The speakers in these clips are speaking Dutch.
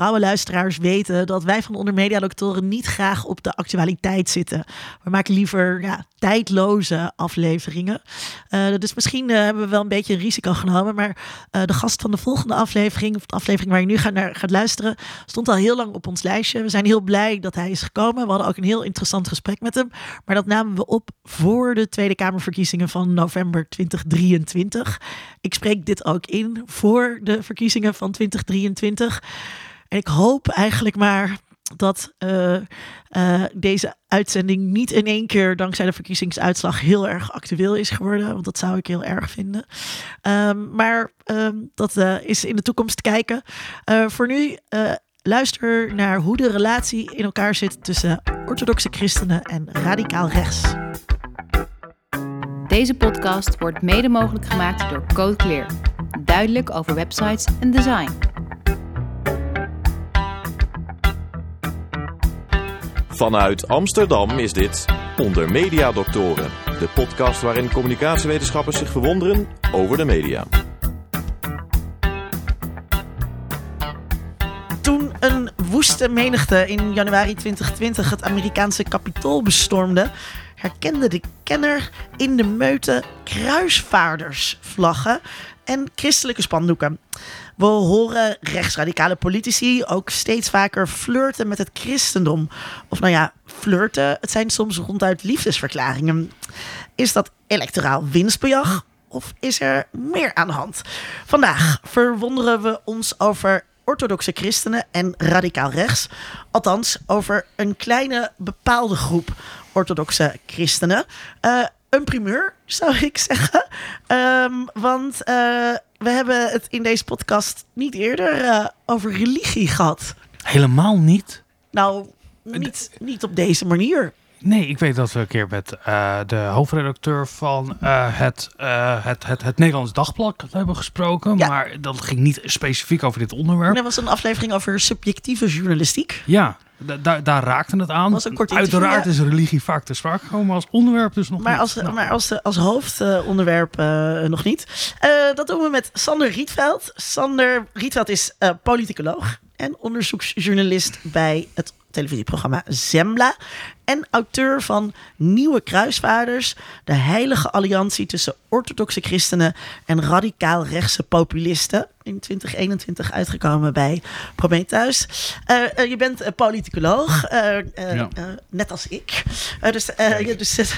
trouwe luisteraars weten dat wij van Onder Media Doctoren niet graag op de actualiteit zitten. We maken liever ja, tijdloze afleveringen. Uh, dus misschien uh, hebben we wel een beetje een risico genomen. Maar uh, de gast van de volgende aflevering, of de aflevering waar je nu gaat, naar gaat luisteren, stond al heel lang op ons lijstje. We zijn heel blij dat hij is gekomen. We hadden ook een heel interessant gesprek met hem. Maar dat namen we op voor de Tweede Kamerverkiezingen van november 2023. Ik spreek dit ook in voor de verkiezingen van 2023. En ik hoop eigenlijk maar dat uh, uh, deze uitzending niet in één keer dankzij de verkiezingsuitslag heel erg actueel is geworden. Want dat zou ik heel erg vinden. Um, maar um, dat uh, is in de toekomst kijken. voor nu luister naar hoe de relatie in elkaar zit tussen orthodoxe christenen en radicaal rechts. Deze podcast wordt mede mogelijk gemaakt door Code Clear. Duidelijk over websites en design. Vanuit Amsterdam is dit Onder Media Doctoren, de podcast waarin communicatiewetenschappers zich verwonderen over de media. Toen een woeste menigte in januari 2020 het Amerikaanse kapitool bestormde, herkende de kenner in de meute kruisvaardersvlaggen en christelijke spandoeken. We horen rechtsradicale politici ook steeds vaker flirten met het christendom. Of nou ja, flirten, het zijn soms ronduit liefdesverklaringen. Is dat electoraal winstbejag of is er meer aan de hand? Vandaag verwonderen we ons over orthodoxe christenen en radicaal rechts. Althans, over een kleine bepaalde groep orthodoxe christenen. Uh, een primeur, zou ik zeggen. Um, want uh, we hebben het in deze podcast niet eerder uh, over religie gehad. Helemaal niet? Nou, niet, niet op deze manier. Nee, ik weet dat we een keer met uh, de hoofdredacteur van uh, het, uh, het, het, het Nederlands Dagblad hebben gesproken. Ja. Maar dat ging niet specifiek over dit onderwerp. Er was een aflevering over subjectieve journalistiek. Ja, daar, daar raakte het aan. Was een kort Uiteraard is religie vaak te gekomen, maar als onderwerp dus nog maar niet. Als, nou. Maar als, als hoofdonderwerp nog niet. dat doen we met Sander Rietveld. Sander Rietveld is politicoloog en onderzoeksjournalist bij het televisieprogramma Zembla. En auteur van Nieuwe Kruisvaarders, de heilige alliantie tussen orthodoxe christenen en radicaal rechtse populisten. In 2021 uitgekomen bij Prometheus. Uh, uh, je bent uh, politicoloog, ja. net als ik. dus, dus,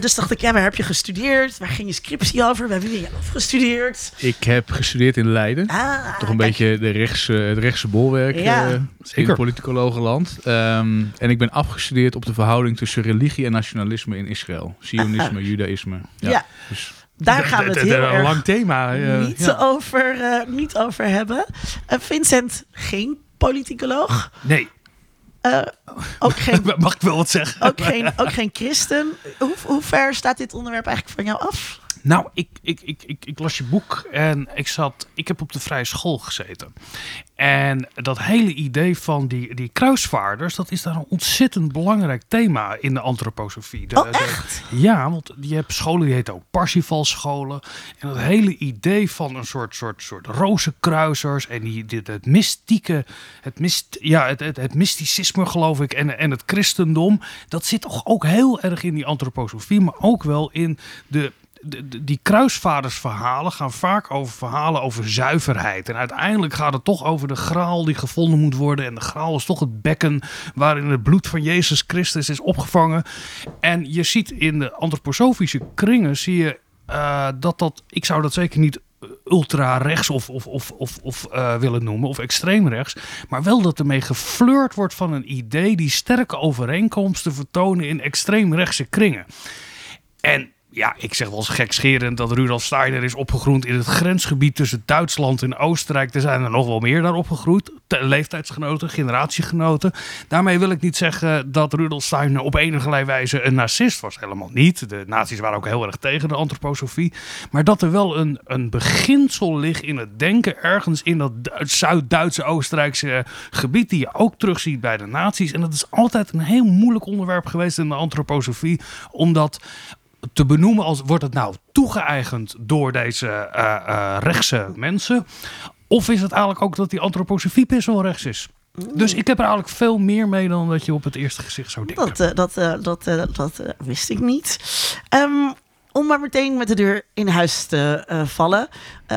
dus dacht ik, ja, waar heb je gestudeerd? Waar ging je scriptie over? Waar heb je afgestudeerd? Ik heb gestudeerd in Leiden. Ah, Toch een kijk. beetje de rechtse, het rechtse bolwerk ja, in het politicologenland. Um, en ik ben afgestudeerd op de verhouding tussen religie en nationalisme in Israël. Zionisme, judaïsme. Ja. ja. Dus daar gaan we het heel een erg lang thema. Uh, niet, ja. over, uh, niet over hebben. Uh, Vincent, geen politicoloog. Nee. ook geen, Mag ik wel wat zeggen? Ook geen, ook geen christen. Hoe, hoe ver staat dit onderwerp eigenlijk van jou af? Nou, ik, ik, ik, ik, ik las je boek en ik zat. Ik heb op de vrije school gezeten. En dat hele idee van die, die kruisvaarders, dat is daar een ontzettend belangrijk thema in de antroposofie. De, oh, echt? De, ja, want je hebt scholen die heten ook Parsifal-scholen. En dat hele idee van een soort, soort, soort rozenkruisers en die, dit, het mystieke, het, mist, ja, het, het, het mysticisme geloof ik en, en het christendom, dat zit toch ook heel erg in die antroposofie, maar ook wel in de die kruisvadersverhalen gaan vaak over verhalen over zuiverheid. En uiteindelijk gaat het toch over de graal die gevonden moet worden. En de graal is toch het bekken waarin het bloed van Jezus Christus is opgevangen. En je ziet in de antroposofische kringen, zie je uh, dat dat, ik zou dat zeker niet ultra rechts of, of, of, of, of uh, willen noemen, of extreem rechts. Maar wel dat ermee geflirt wordt van een idee die sterke overeenkomsten vertonen in extreem rechtse kringen. En ja, ik zeg wel eens gekscherend dat Rudolf Steiner is opgegroeid in het grensgebied tussen Duitsland en Oostenrijk. Er zijn er nog wel meer daar opgegroeid. Leeftijdsgenoten, generatiegenoten. Daarmee wil ik niet zeggen dat Rudolf Steiner op enige wijze een narcist was. Helemaal niet. De nazi's waren ook heel erg tegen de antroposofie. Maar dat er wel een, een beginsel ligt in het denken ergens in dat Zuid-Duitse Oostenrijkse gebied. Die je ook terugziet bij de nazi's. En dat is altijd een heel moeilijk onderwerp geweest in de antroposofie. Omdat te benoemen als wordt het nou toegeëigend door deze uh, rechtse mensen? Of is het eigenlijk ook dat die antroposofie best wel rechts is? Dus ik heb er eigenlijk veel meer mee dan dat je op het eerste gezicht zou denken. Dat, eh, dat, dat, dat wist ik niet. Ehm, om maar meteen met de deur in huis te vallen.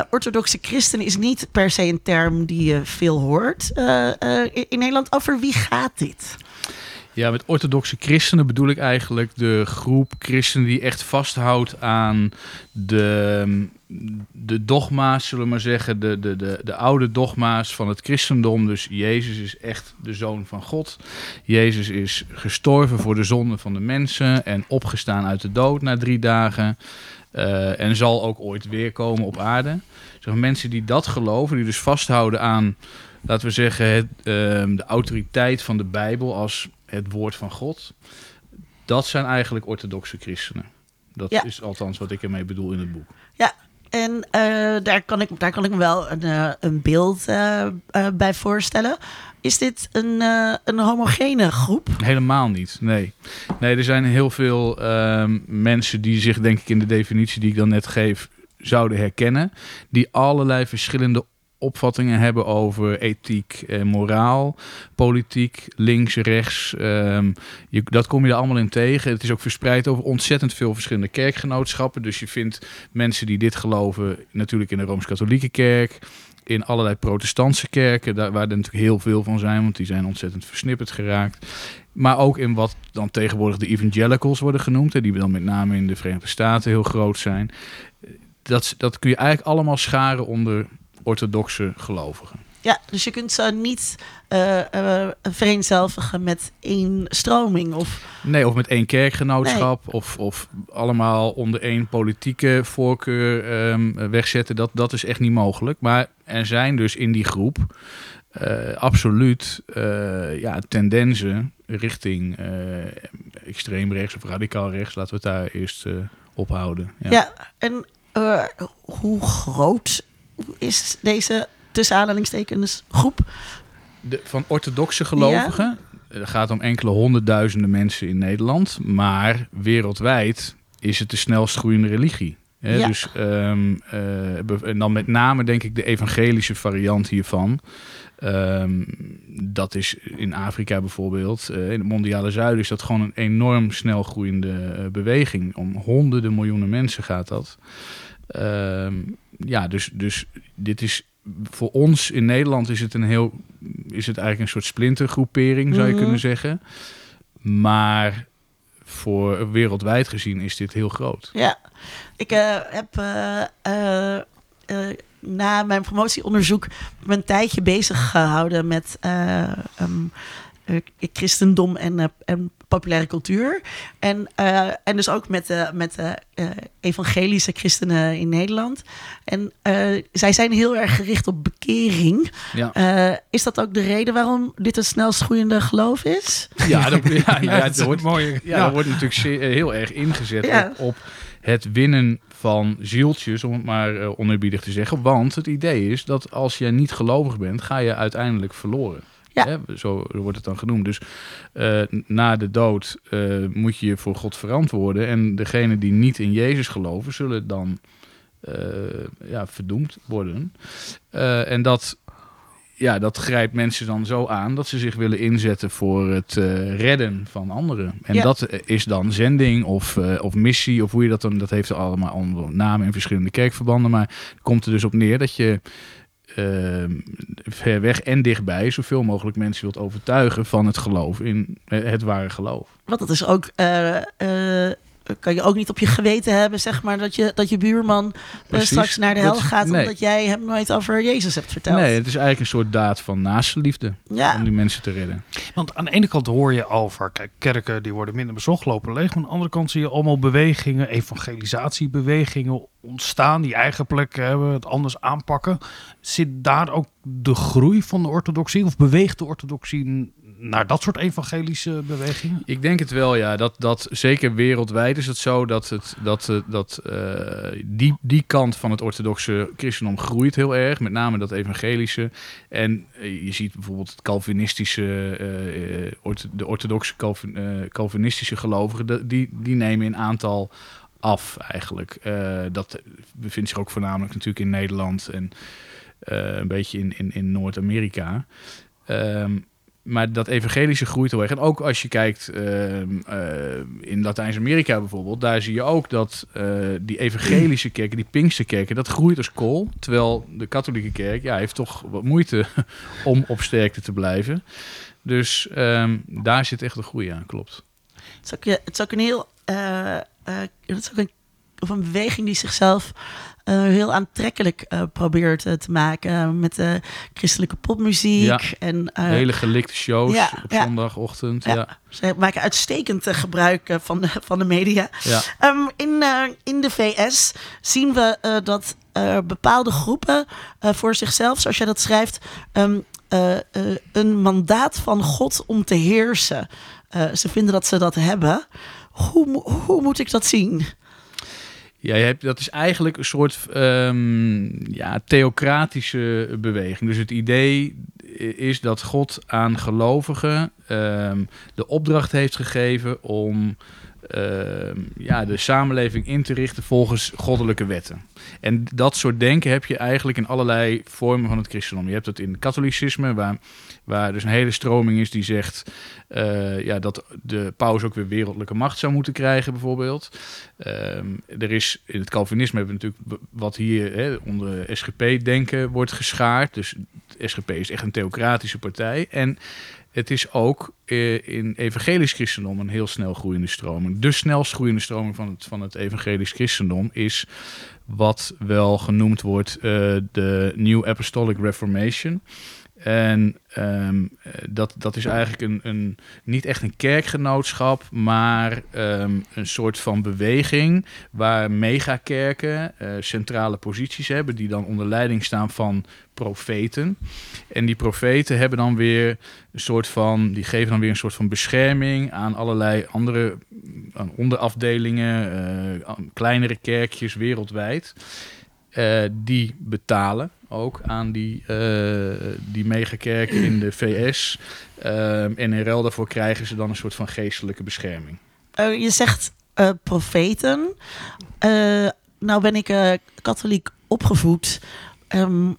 Orthodoxe christen is niet per se een term die je veel hoort in Nederland. Over wie gaat dit? Ja, met orthodoxe christenen bedoel ik eigenlijk de groep christenen die echt vasthoudt aan de, de dogma's, zullen we maar zeggen, de, de, de, de oude dogma's van het christendom. Dus Jezus is echt de zoon van God. Jezus is gestorven voor de zonden van de mensen en opgestaan uit de dood na drie dagen. eh, en zal ook ooit weer komen op aarde. Zeg, mensen die dat geloven, die dus vasthouden aan, laten we zeggen, het, ehm, de autoriteit van de Bijbel als het woord van God. Dat zijn eigenlijk orthodoxe christenen. Dat Ja. is althans wat ik ermee bedoel in het boek. En eh, daar, kan ik, daar kan ik me wel een, eh, een beeld eh, bij voorstellen. Is dit een, een homogene groep? Helemaal niet, nee. Nee, er zijn heel veel ehm, mensen die zich, denk ik, in de definitie die ik dan net geef, zouden herkennen. Die allerlei verschillende opvattingen hebben over ethiek en moraal, politiek, links, rechts. ehm, je, dat kom je er allemaal in tegen. Het is ook verspreid over ontzettend veel verschillende kerkgenootschappen. Dus je vindt mensen die dit geloven natuurlijk in de Rooms-Katholieke kerk, in allerlei protestantse kerken, daar, waar er natuurlijk heel veel van zijn, want die zijn ontzettend versnipperd geraakt. Maar ook in wat dan tegenwoordig de evangelicals worden genoemd, hè, die dan met name in de Verenigde Staten heel groot zijn. Dat, dat kun je eigenlijk allemaal scharen onder orthodoxe gelovigen. Ja, dus je kunt ze niet eh, eh, vereenzelvigen met één stroming. Of, Nee, of met één kerkgenootschap, of, of allemaal onder één politieke voorkeur ehm, wegzetten. Dat, dat is echt niet mogelijk. Maar er zijn dus in die groep eh, absoluut ja, tendensen richting extreem rechts of radicaal rechts. Laten we het daar eerst ophouden. ja. Ja. en hoe groot is deze tussen aanhalingstekens groep? De, van orthodoxe gelovigen. Het gaat om enkele honderdduizenden mensen in Nederland. Maar wereldwijd is het de snelst groeiende religie. Ja. Dus, ehm, eh, en dan met name denk ik de evangelische variant hiervan. Ehm, dat is in Afrika bijvoorbeeld. eh, in het mondiale zuiden is dat gewoon een enorm snel groeiende eh, beweging. Om honderden miljoenen mensen gaat dat. Ehm, ja, dus, dus dit is voor ons in Nederland is het een heel is het eigenlijk een soort splintergroepering, zou je Mhm. kunnen zeggen. Maar voor wereldwijd gezien is dit heel groot. Ja, ik eh, heb eh, eh, na mijn promotieonderzoek me een tijdje bezig gehouden met eh, christendom en, en populaire cultuur. En, eh, en dus ook met de, met de eh, evangelische christenen in Nederland. En eh, zij zijn heel erg gericht op bekering. Ja, Eh, is dat ook de reden waarom dit het snelst groeiende geloof is? ja, dat, ja, dat wordt, een mooie. ja, dat wordt natuurlijk zeer- heel erg ingezet Ja. op, op het winnen van zieltjes, om het maar oneerbiedig te zeggen. Want het idee is dat als je niet gelovig bent, ga je uiteindelijk verloren. Ja. Hè, zo wordt het dan genoemd. Dus eh, na de dood eh, moet je je voor God verantwoorden. En degenen die niet in Jezus geloven, zullen dan eh, ja, verdoemd worden. En dat, ja, dat grijpt mensen dan zo aan dat ze zich willen inzetten voor het redden van anderen. En Ja. dat is dan zending of, of missie, of hoe je dat dan, dat heeft allemaal andere namen in verschillende kerkverbanden. Maar het komt er dus op neer dat je ver weg en dichtbij zoveel mogelijk mensen wilt overtuigen van het geloof in eh, het ware geloof. Want dat is ook. Eh, kan je ook niet op je geweten hebben, zeg maar, dat je, dat je buurman eh, Precies. straks naar de Dat- hel gaat nee. omdat jij hem nooit over Jezus hebt verteld. Nee, het is eigenlijk een soort daad van naastenliefde Ja, om die mensen te redden. Want aan de ene kant hoor je over, kijk, kerken die worden minder bezocht, lopen leeg. Maar aan de andere kant zie je allemaal bewegingen, evangelisatiebewegingen ontstaan, die eigen plek hebben, het anders aanpakken. Zit daar ook de groei van de orthodoxie? Of beweegt de orthodoxie naar dat soort evangelische bewegingen? Ik denk het wel, ja. Dat, dat zeker wereldwijd is het zo dat, het, dat, eh, dat eh, die, die kant van het orthodoxe christendom groeit heel erg. Met name dat evangelische. En eh, je ziet bijvoorbeeld het Calvinistische, ortho- de orthodoxe Calvin, eh, Calvinistische gelovigen, die, die nemen in aantal af eigenlijk. Dat bevindt zich ook voornamelijk natuurlijk in Nederland en een beetje in, in, in Noord-Amerika. Ehm, maar dat evangelische groeit heel erg. En ook als je kijkt ehm, eh, in Latijns-Amerika bijvoorbeeld, daar zie je ook dat eh, die evangelische kerken, die Pinksterkerken, dat groeit als kool. Terwijl de katholieke kerk ja, heeft toch wat moeite om op sterkte te blijven. Dus ehm, daar zit echt de groei aan, klopt. Het is ook, ja, het een heel. eh, eh, het is ook een, of een beweging die zichzelf eh, heel aantrekkelijk eh, probeert eh, te maken. met de christelijke popmuziek. En, Hele gelikte shows op zondagochtend. Ja. Ja. Ze maken uitstekend gebruik van de, van de media. Ehm, in, in de VS zien we dat bepaalde groepen voor zichzelf, zoals jij dat schrijft, ehm, eh, eh, een mandaat van God om te heersen. Ze vinden dat ze dat hebben. Hoe, hoe moet ik dat zien? Ja, je hebt, dat is eigenlijk een soort ehm, ja, theocratische beweging. Dus het idee is dat God aan gelovigen ehm, de opdracht heeft gegeven om ehm, ja, de samenleving in te richten volgens goddelijke wetten. En dat soort denken heb je eigenlijk in allerlei vormen van het christendom. Je hebt het in het katholicisme, waar, waar dus een hele stroming is die zegt eh, ja, dat de paus ook weer wereldlijke macht zou moeten krijgen, bijvoorbeeld. Ehm, er is in het Calvinisme hebben we natuurlijk wat hier hè, onder SGP-denken wordt geschaard. Dus SGP is echt een theocratische partij. En het is ook eh, in evangelisch christendom een heel snel groeiende stroming. De snelst groeiende stroming van het, van het evangelisch christendom is wat wel genoemd wordt eh, de New Apostolic Reformation. En ehm, eh, dat, dat is eigenlijk een, een, niet echt een kerkgenootschap, maar ehm, een soort van beweging waar megakerken eh, centrale posities hebben, die dan onder leiding staan van profeten. En die profeten hebben dan weer een soort van, die geven dan weer een soort van bescherming aan allerlei andere aan onderafdelingen, eh, kleinere kerkjes wereldwijd. Die betalen ook aan die, eh die megakerken in de VS. Ehm, en in ruil daarvoor krijgen ze dan een soort van geestelijke bescherming. Eh, je zegt eh, profeten. Nou ben ik katholiek opgevoed. ehm,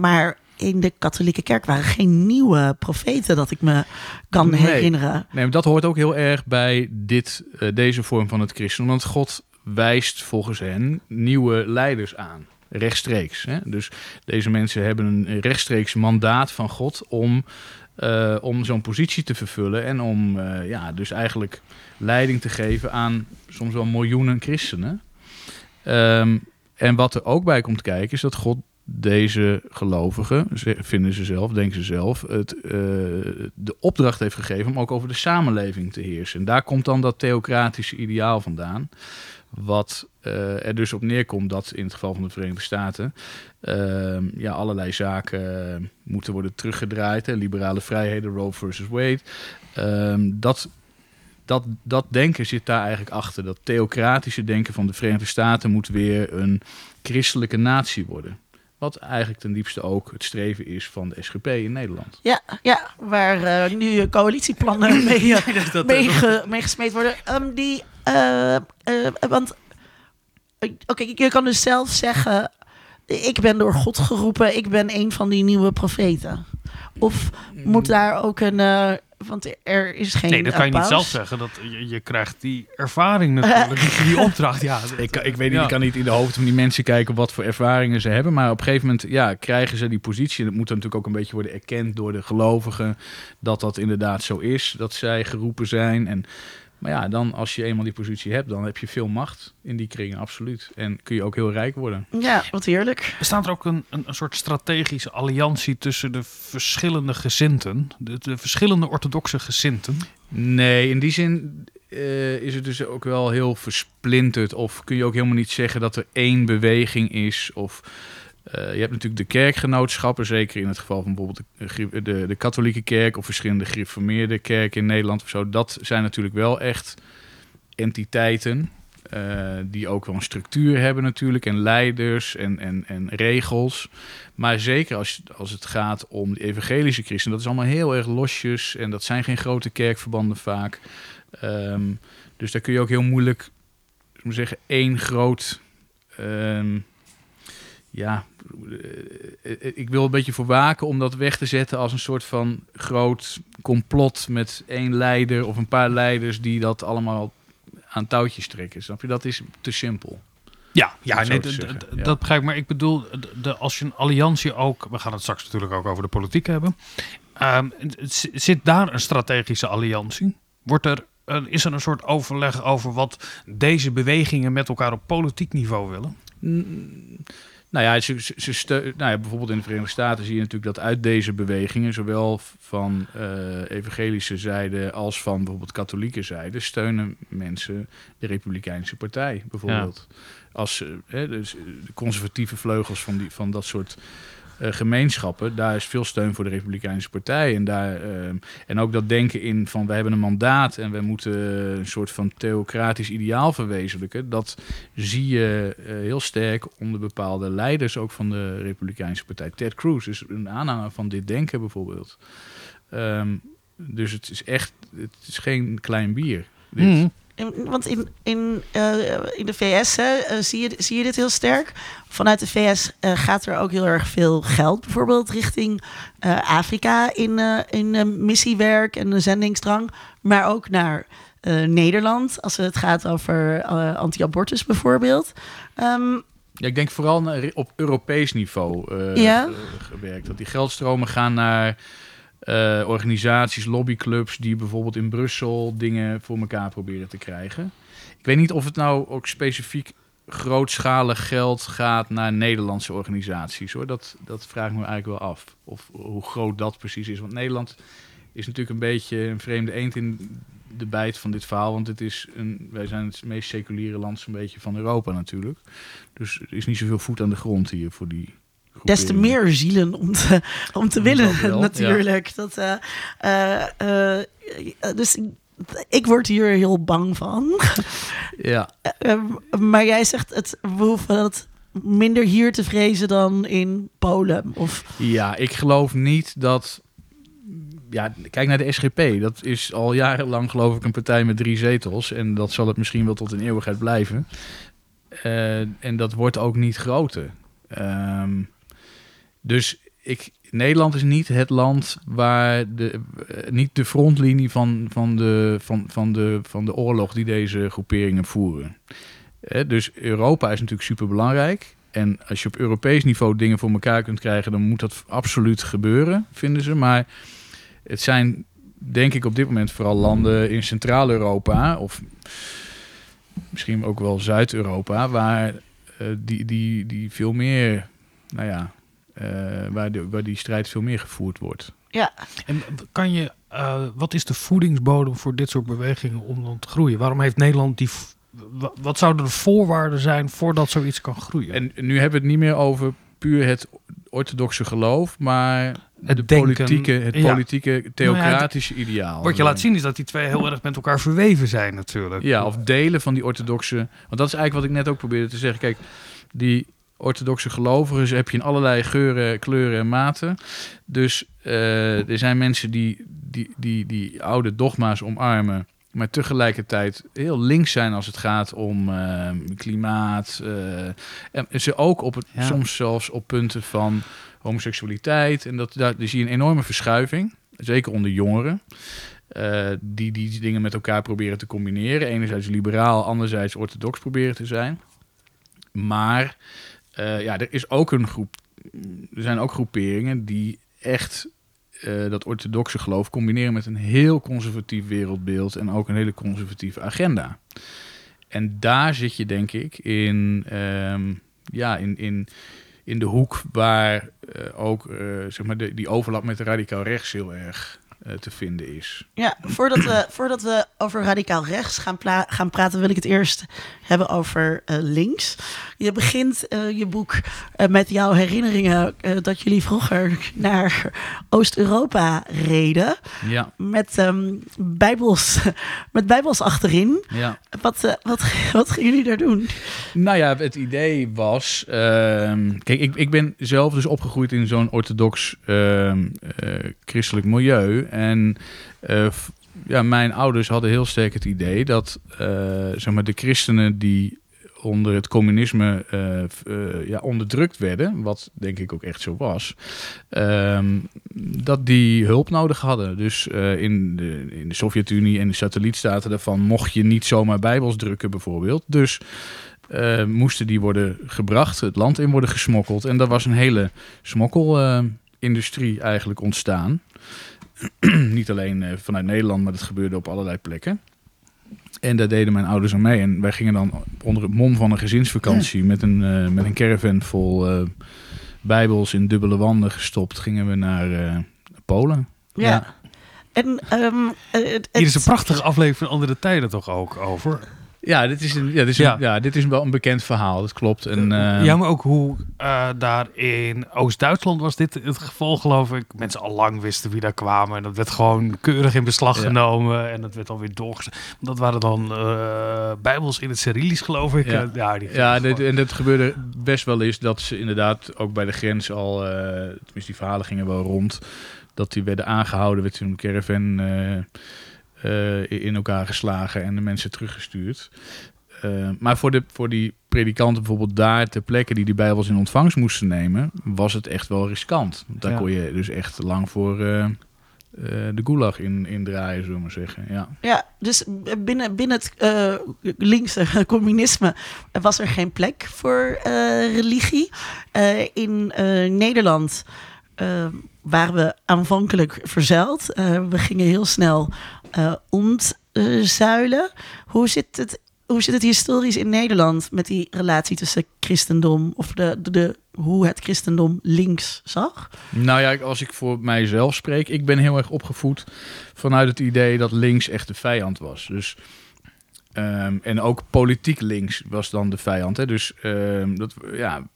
maar in de katholieke kerk waren geen nieuwe profeten dat ik me kan Nee. herinneren. Nee, dat hoort ook heel erg bij dit, deze vorm van het christendom. Want God wijst volgens hen nieuwe leiders aan. Rechtstreeks. Hè? Dus deze mensen hebben een rechtstreeks mandaat van God om, eh, om zo'n positie te vervullen. En om eh, ja, dus eigenlijk leiding te geven aan soms wel miljoenen christenen. Ehm, en wat er ook bij komt kijken is dat God deze gelovigen, vinden ze zelf, denken ze zelf, het, eh, de opdracht heeft gegeven om ook over de samenleving te heersen. En daar komt dan dat theocratische ideaal vandaan. Wat eh, er dus op neerkomt dat in het geval van de Verenigde Staten ehm, ja, allerlei zaken eh, moeten worden teruggedraaid. Hè, liberale vrijheden, Roe versus Wade. Ehm, dat, dat, dat denken zit daar eigenlijk achter. Dat theocratische denken van de Verenigde Staten moet weer een christelijke natie worden. Wat eigenlijk ten diepste ook het streven is van de SGP in Nederland. Ja, ja waar eh, nu coalitieplannen mee, eh, mee, ge- mee gesmeed worden. Ehm, die, eh, eh, want, oké, je kan dus zelf zeggen, ik ben door God geroepen, ik ben een van die nieuwe profeten. Of moet daar ook een, eh, want er is geen Nee, dat kan je niet zelf zeggen. Dat, je, je krijgt die ervaring natuurlijk, die, die opdracht. Ja, Ik, kan- ik weet niet, Ja. ik kan niet in de hoofden van die mensen kijken wat voor ervaringen ze hebben. Maar op een gegeven moment ja, krijgen ze die positie. En dat moet dan natuurlijk ook een beetje worden erkend door de gelovigen. Dat dat inderdaad zo is, dat zij geroepen zijn. En, maar ja, dan als je eenmaal die positie hebt, dan heb je veel macht in die kringen, absoluut. En kun je ook heel rijk worden. Ja, wat heerlijk. Bestaat er ook een, een, een soort strategische alliantie tussen de verschillende gezinten, de, de verschillende orthodoxe gezinten? Nee, in die zin eh, is het dus ook wel heel versplinterd. Of kun je ook helemaal niet zeggen dat er één beweging is. Of eh, je hebt natuurlijk de kerkgenootschappen, zeker in het geval van bijvoorbeeld de, gri- de, de katholieke kerk of verschillende gereformeerde kerken in Nederland of zo. Dat zijn natuurlijk wel echt entiteiten. eh, die ook wel een structuur hebben natuurlijk en leiders en, en, en regels. Maar zeker als, als het gaat om de evangelische christenen, dat is allemaal heel erg losjes en dat zijn geen grote kerkverbanden vaak. Ehm, dus daar kun je ook heel moeilijk, zeggen, één groot, ehm, ja, eh, eh, ik wil een beetje voor waken om dat weg te zetten als een soort van groot complot met één leider of een paar leiders die dat allemaal aan touwtjes trekken. Snap je? Dat is te simpel. Ja, ja, nee, ja. dat begrijp ik. Maar ik bedoel, de, als je een alliantie ook... We gaan het straks natuurlijk ook over de politiek hebben. Ehm, zit daar een strategische alliantie? Wordt er, eh, is er een soort overleg over wat deze bewegingen met elkaar op politiek niveau willen? Mm, Nou ja, ze, ze, ze steu- nou ja, bijvoorbeeld in de Verenigde Staten zie je natuurlijk dat uit deze bewegingen, zowel van eh, evangelische zijde als van bijvoorbeeld katholieke zijde, steunen mensen de Republikeinse Partij bijvoorbeeld. Als hè, dus eh, de conservatieve vleugels van, die, van dat soort gemeenschappen, daar is veel steun voor de Republikeinse Partij. En, daar, ehm, en ook dat denken in van wij hebben een mandaat en wij moeten een soort van theocratisch ideaal verwezenlijken. Dat zie je eh, heel sterk onder bepaalde leiders ook van de Republikeinse Partij. Ted Cruz is een aanhanger van dit denken bijvoorbeeld. Ehm, dus het is echt, het is geen klein bier. dit. Mhm. In- Want in, in, eh, in de VS hè, eh, zie, je, zie je dit heel sterk. Vanuit de VS eh, gaat er ook heel erg veel geld, bijvoorbeeld richting Afrika in, in missiewerk en de zendingsdrang. Maar ook naar Nederland, als het gaat over anti-abortus bijvoorbeeld. Ehm, Ja, ik denk vooral op Europees niveau Ja. gewerkt. Dat die geldstromen gaan naar eh, organisaties, lobbyclubs die bijvoorbeeld in Brussel dingen voor elkaar proberen te krijgen. Ik weet niet of het nou ook specifiek grootschalig geld gaat naar Nederlandse organisaties. Hoor. Dat, dat vraag ik me eigenlijk wel af. Of hoe groot dat precies is. Want Nederland is natuurlijk een beetje een vreemde eend in de bijt van dit verhaal. Want het is een, wij zijn het meest seculiere land zo'n beetje van Europa natuurlijk. Dus er is niet zoveel voet aan de grond hier voor die des te meer zielen om te, om te wel, natuurlijk. Dat, eh, eh, eh, dus ik word hier heel bang van. Ja, maar jij zegt, het, we hoeven dat minder hier te vrezen dan in Polen. Of, ja, ik geloof niet dat... Ja, kijk naar de SGP. Dat is al jarenlang geloof ik een partij met drie zetels. En dat zal het misschien wel tot een eeuwigheid blijven. En dat wordt ook niet groter. Ehm, dus ik, Nederland is niet het land waar de, eh, niet de frontlinie van, van, de, van, van, de, van de oorlog die deze groeperingen voeren. Dus Europa is natuurlijk super belangrijk. En als je op Europees niveau dingen voor elkaar kunt krijgen, dan moet dat absoluut gebeuren, vinden ze. Maar het zijn, denk ik, op dit moment vooral landen in Centraal-Europa of misschien ook wel Zuid-Europa, waar eh, die, die, die veel meer, nou ja, waar, de, waar die strijd veel meer gevoerd wordt. ja, En kan je, eh, wat is de voedingsbodem voor dit soort bewegingen om dan te groeien? Waarom heeft Nederland die, wat zouden de voorwaarden zijn voordat zoiets kan groeien? En nu hebben we het niet meer over puur het orthodoxe geloof, maar Het de denken, politieke, het ja. politieke theocratische ideaal. Wat je laat zien is dat die twee heel erg met elkaar verweven zijn natuurlijk. Ja, of delen van die orthodoxe. Want dat is eigenlijk wat ik net ook probeerde te zeggen. Kijk, die orthodoxe gelovigen heb je in allerlei geuren, kleuren en maten. Dus eh, er zijn mensen die, die, die, die oude dogma's omarmen. Maar tegelijkertijd heel links zijn als het gaat om eh, klimaat. eh, en ze ook op het, Ja. soms zelfs op punten van homoseksualiteit. En dat, daar, zie je een enorme verschuiving. Zeker onder jongeren. die die dingen met elkaar proberen te combineren. Enerzijds liberaal, anderzijds orthodox proberen te zijn. Maar eh, ja, er is ook een groep. Er zijn ook groeperingen die echt eh, dat orthodoxe geloof combineren met een heel conservatief wereldbeeld en ook een hele conservatieve agenda. En daar zit je denk ik in, ehm, ja, in, in, in de hoek waar eh, ook zeg maar die overlap met de radicaal rechts heel erg te vinden is. ja voordat, we, voordat we over radicaal rechts gaan, gaan praten, wil ik het eerst hebben over eh, links. Je begint eh, je boek eh, met jouw herinneringen eh, dat jullie vroeger naar Oost-Europa reden. Ja, Met, ehm, bijbels, met bijbels achterin. ja. Wat, eh, wat, wat gingen jullie daar doen? Nou ja, het idee was. ehm, kijk, ik, ik ben zelf dus opgegroeid in zo'n orthodox ehm, eh, christelijk milieu. En eh, ja, mijn ouders hadden heel sterk het idee dat eh, zeg maar, de christenen die onder het communisme eh, ja, onderdrukt werden, wat denk ik ook echt zo was, ehm, dat die hulp nodig hadden. Dus in, de, in de Sovjet-Unie en de satellietstaten daarvan mocht je niet zomaar bijbels drukken bijvoorbeeld. Dus moesten die worden gebracht, het land in worden gesmokkeld. En daar was een hele smokkelindustrie eigenlijk ontstaan. niet alleen eh, vanuit Nederland, maar dat gebeurde op allerlei plekken. En daar deden mijn ouders aan mee. En wij gingen dan onder het mom van een gezinsvakantie met een, eh, met een caravan vol eh, bijbels in dubbele wanden gestopt, gingen we naar eh, Polen. Ja. Ja. En ehm, eh, het, Hier is een prachtige aflevering van Andere Tijden toch ook over. Ja, dit is, een, ja, dit is, Ja. Een, ja, dit is wel een bekend verhaal, dat klopt. En, eh, ja, maar ook hoe eh, daar in Oost-Duitsland was dit het geval, geloof ik. Mensen al lang wisten wie daar kwamen. En dat werd gewoon keurig in beslag Ja. genomen. En dat werd dan weer doorgezet. Dat waren dan eh, bijbels in het Cyrillisch, geloof ik. Ja. Ja, die dit, en dat gebeurde best wel eens dat ze inderdaad ook bij de grens al, tenminste die verhalen gingen wel rond, dat die werden aangehouden, werd toen een caravan eh, in elkaar geslagen en de mensen teruggestuurd. Eh, maar voor, de, voor die predikanten bijvoorbeeld daar ter plekke die die bijbels in ontvangst moesten nemen, was het echt wel riskant. Daar Ja. kon je dus echt lang voor eh, de gulag in, in draaien, zullen we maar zeggen. Ja. Ja, dus binnen, binnen het linkse communisme was er geen plek voor religie. In Nederland waren we aanvankelijk verzuild. Eh, we gingen heel snel eh ontzuilen. Hoe zit het? Hoe zit het historisch in Nederland met die relatie tussen christendom of de, de, hoe het christendom links zag? Nou ja, als ik voor mijzelf spreek, ik ben heel erg opgevoed vanuit het idee dat links echt de vijand was. Dus, ehm, en ook politiek links was dan de vijand. Hè? Dus ehm, dat, ja,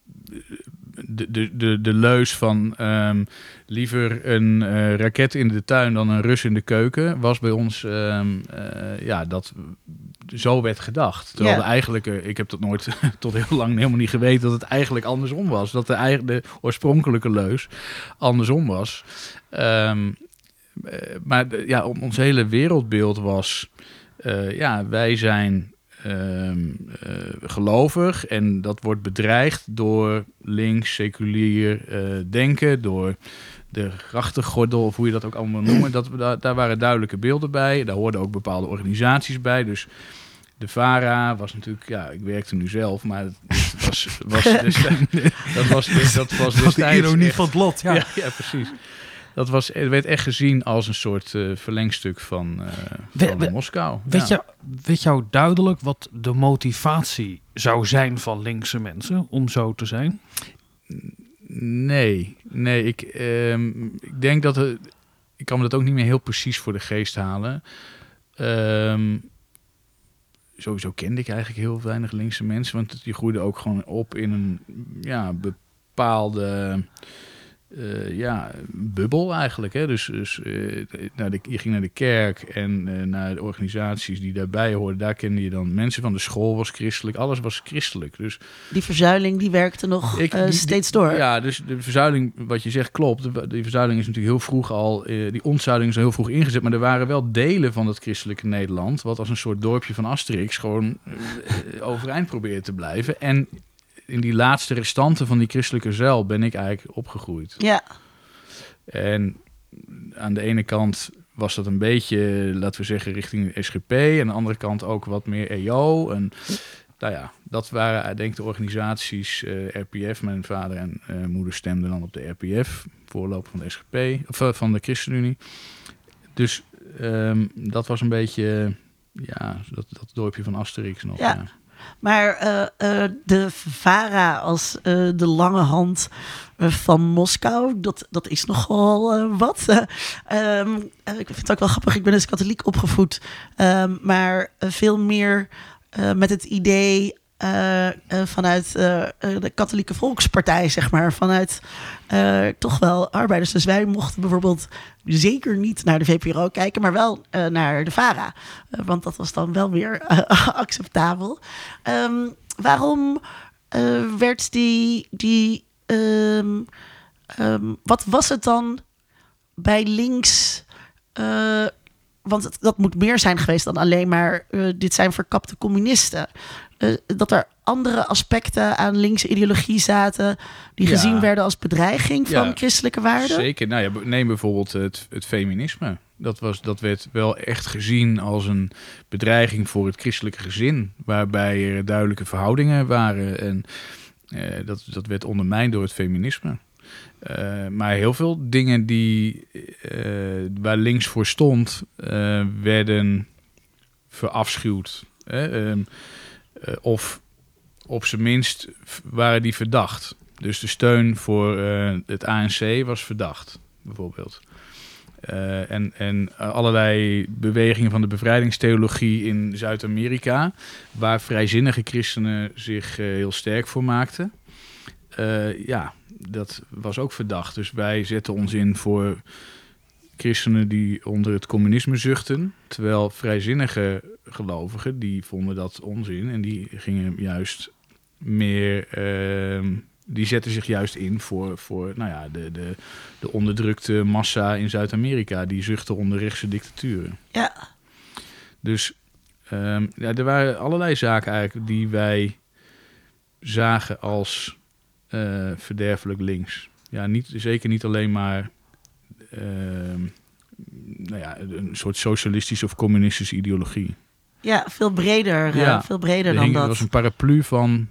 de, de, de, de leus van ehm, liever een eh, raket in de tuin dan een Rus in de keuken was bij ons, ehm, eh, ja, dat zo werd gedacht. Terwijl Ja. de eigenlijke, ik heb dat nooit tot heel lang helemaal niet geweten, dat het eigenlijk andersom was. Dat de, eigen, de oorspronkelijke leus andersom was. Ehm, eh, maar ja, on- ons hele wereldbeeld was, eh, ja, wij zijn ehm, eh, gelovig en dat wordt bedreigd door links, seculier eh, denken, door de grachtengordel, of hoe je dat ook allemaal noemen. Dat, daar, daar waren duidelijke beelden bij. Daar hoorden ook bepaalde organisaties bij. Dus de VARA was natuurlijk, ja, ik werkte nu zelf, maar het, was, was destijds, dat was, dat was Dat is de destijds ironie echt- van het lot. Ja. ja, ja, precies. Dat was, werd echt gezien als een soort eh, verlengstuk van, eh, We- van we- Moskou. Weet, ja. je, weet jou duidelijk wat de motivatie zou zijn van linkse mensen om zo te zijn? Nee, nee ik, ehm, ik denk dat het, ik kan me dat ook niet meer heel precies voor de geest halen. Ehm, sowieso kende ik eigenlijk heel weinig linkse mensen, want die groeiden ook gewoon op in een ja, bepaalde eh, ja, bubbel eigenlijk. Hè? Dus, dus eh, naar de, je ging naar de kerk en eh, naar de organisaties die daarbij hoorden. Daar kende je dan mensen van de school was christelijk, alles was christelijk. Dus Die verzuiling die werkte nog Ik- die- die- steeds door. ja, dus de verzuiling, wat je zegt, klopt. De, die verzuiling is natuurlijk heel vroeg al, die ontzuiling is al heel vroeg ingezet. Maar er waren wel delen van het christelijke Nederland, wat als een soort dorpje van Asterix gewoon overeind probeerde te blijven. En in die laatste restanten van die christelijke zuil ben ik eigenlijk opgegroeid. ja. En aan de ene kant was dat een beetje, laten we zeggen, richting de SGP. En aan de andere kant ook wat meer EO. En nou ja, dat waren eh, denk ik de organisaties, eh, RPF. Mijn vader en eh, moeder stemden dan op de RPF, voorloper van de SGP, of van de ChristenUnie. Dus ehm, dat was een beetje, ja, dat, dat dorpje van Asterix nog. Ja. Ja. Maar eh, eh, de VARA als eh, de lange hand van Moskou, dat, dat is nogal wat. Eh, ehm, eh, ik vind het ook wel grappig, ik ben dus katholiek opgevoed. Ehm, maar veel meer met het idee eh, eh, vanuit eh, de katholieke volkspartij, zeg maar. Vanuit toch wel arbeiders. Dus wij mochten bijvoorbeeld zeker niet naar de VPRO kijken, maar wel naar de VARA. Want dat was dan wel weer acceptabel. Ehm, waarom werd die. die ehm, ehm, wat was het dan bij links? want het, dat moet meer zijn geweest dan alleen maar dit zijn verkapte communisten. Eh, dat er andere aspecten aan linkse ideologie zaten die Ja. gezien werden als bedreiging van Ja, christelijke waarden. Zeker. Nou ja, neem bijvoorbeeld het, het feminisme. Dat, was, dat werd wel echt gezien als een bedreiging voor het christelijke gezin. Waarbij er duidelijke verhoudingen waren. En eh, dat, dat werd ondermijnd door het feminisme. Eh, maar heel veel dingen die, waar links voor stond, werden verafschuwd. Hè? Ehm, eh, of op zijn minst waren die verdacht. Dus de steun voor eh, het ANC was verdacht, bijvoorbeeld. Eh, en, en allerlei bewegingen van de bevrijdingstheologie in Zuid-Amerika, waar vrijzinnige christenen zich eh, heel sterk voor maakten. Eh, ja, dat was ook verdacht. Dus wij zetten ons in voor christenen die onder het communisme zuchten. Terwijl vrijzinnige gelovigen, die vonden dat onzin. En die gingen juist meer... ehm, die zetten zich juist in voor, voor nou ja, de, de, de onderdrukte massa in Zuid-Amerika. Die zuchten onder rechtse dictaturen. Ja, Dus ehm, ja, er waren allerlei zaken eigenlijk die wij zagen als eh, verderfelijk links. Ja, niet, zeker niet alleen maar nou ja, een soort socialistische of communistische ideologie. ja veel breder, eh, Ja, veel breder Er, dan hing, er dat. was een paraplu van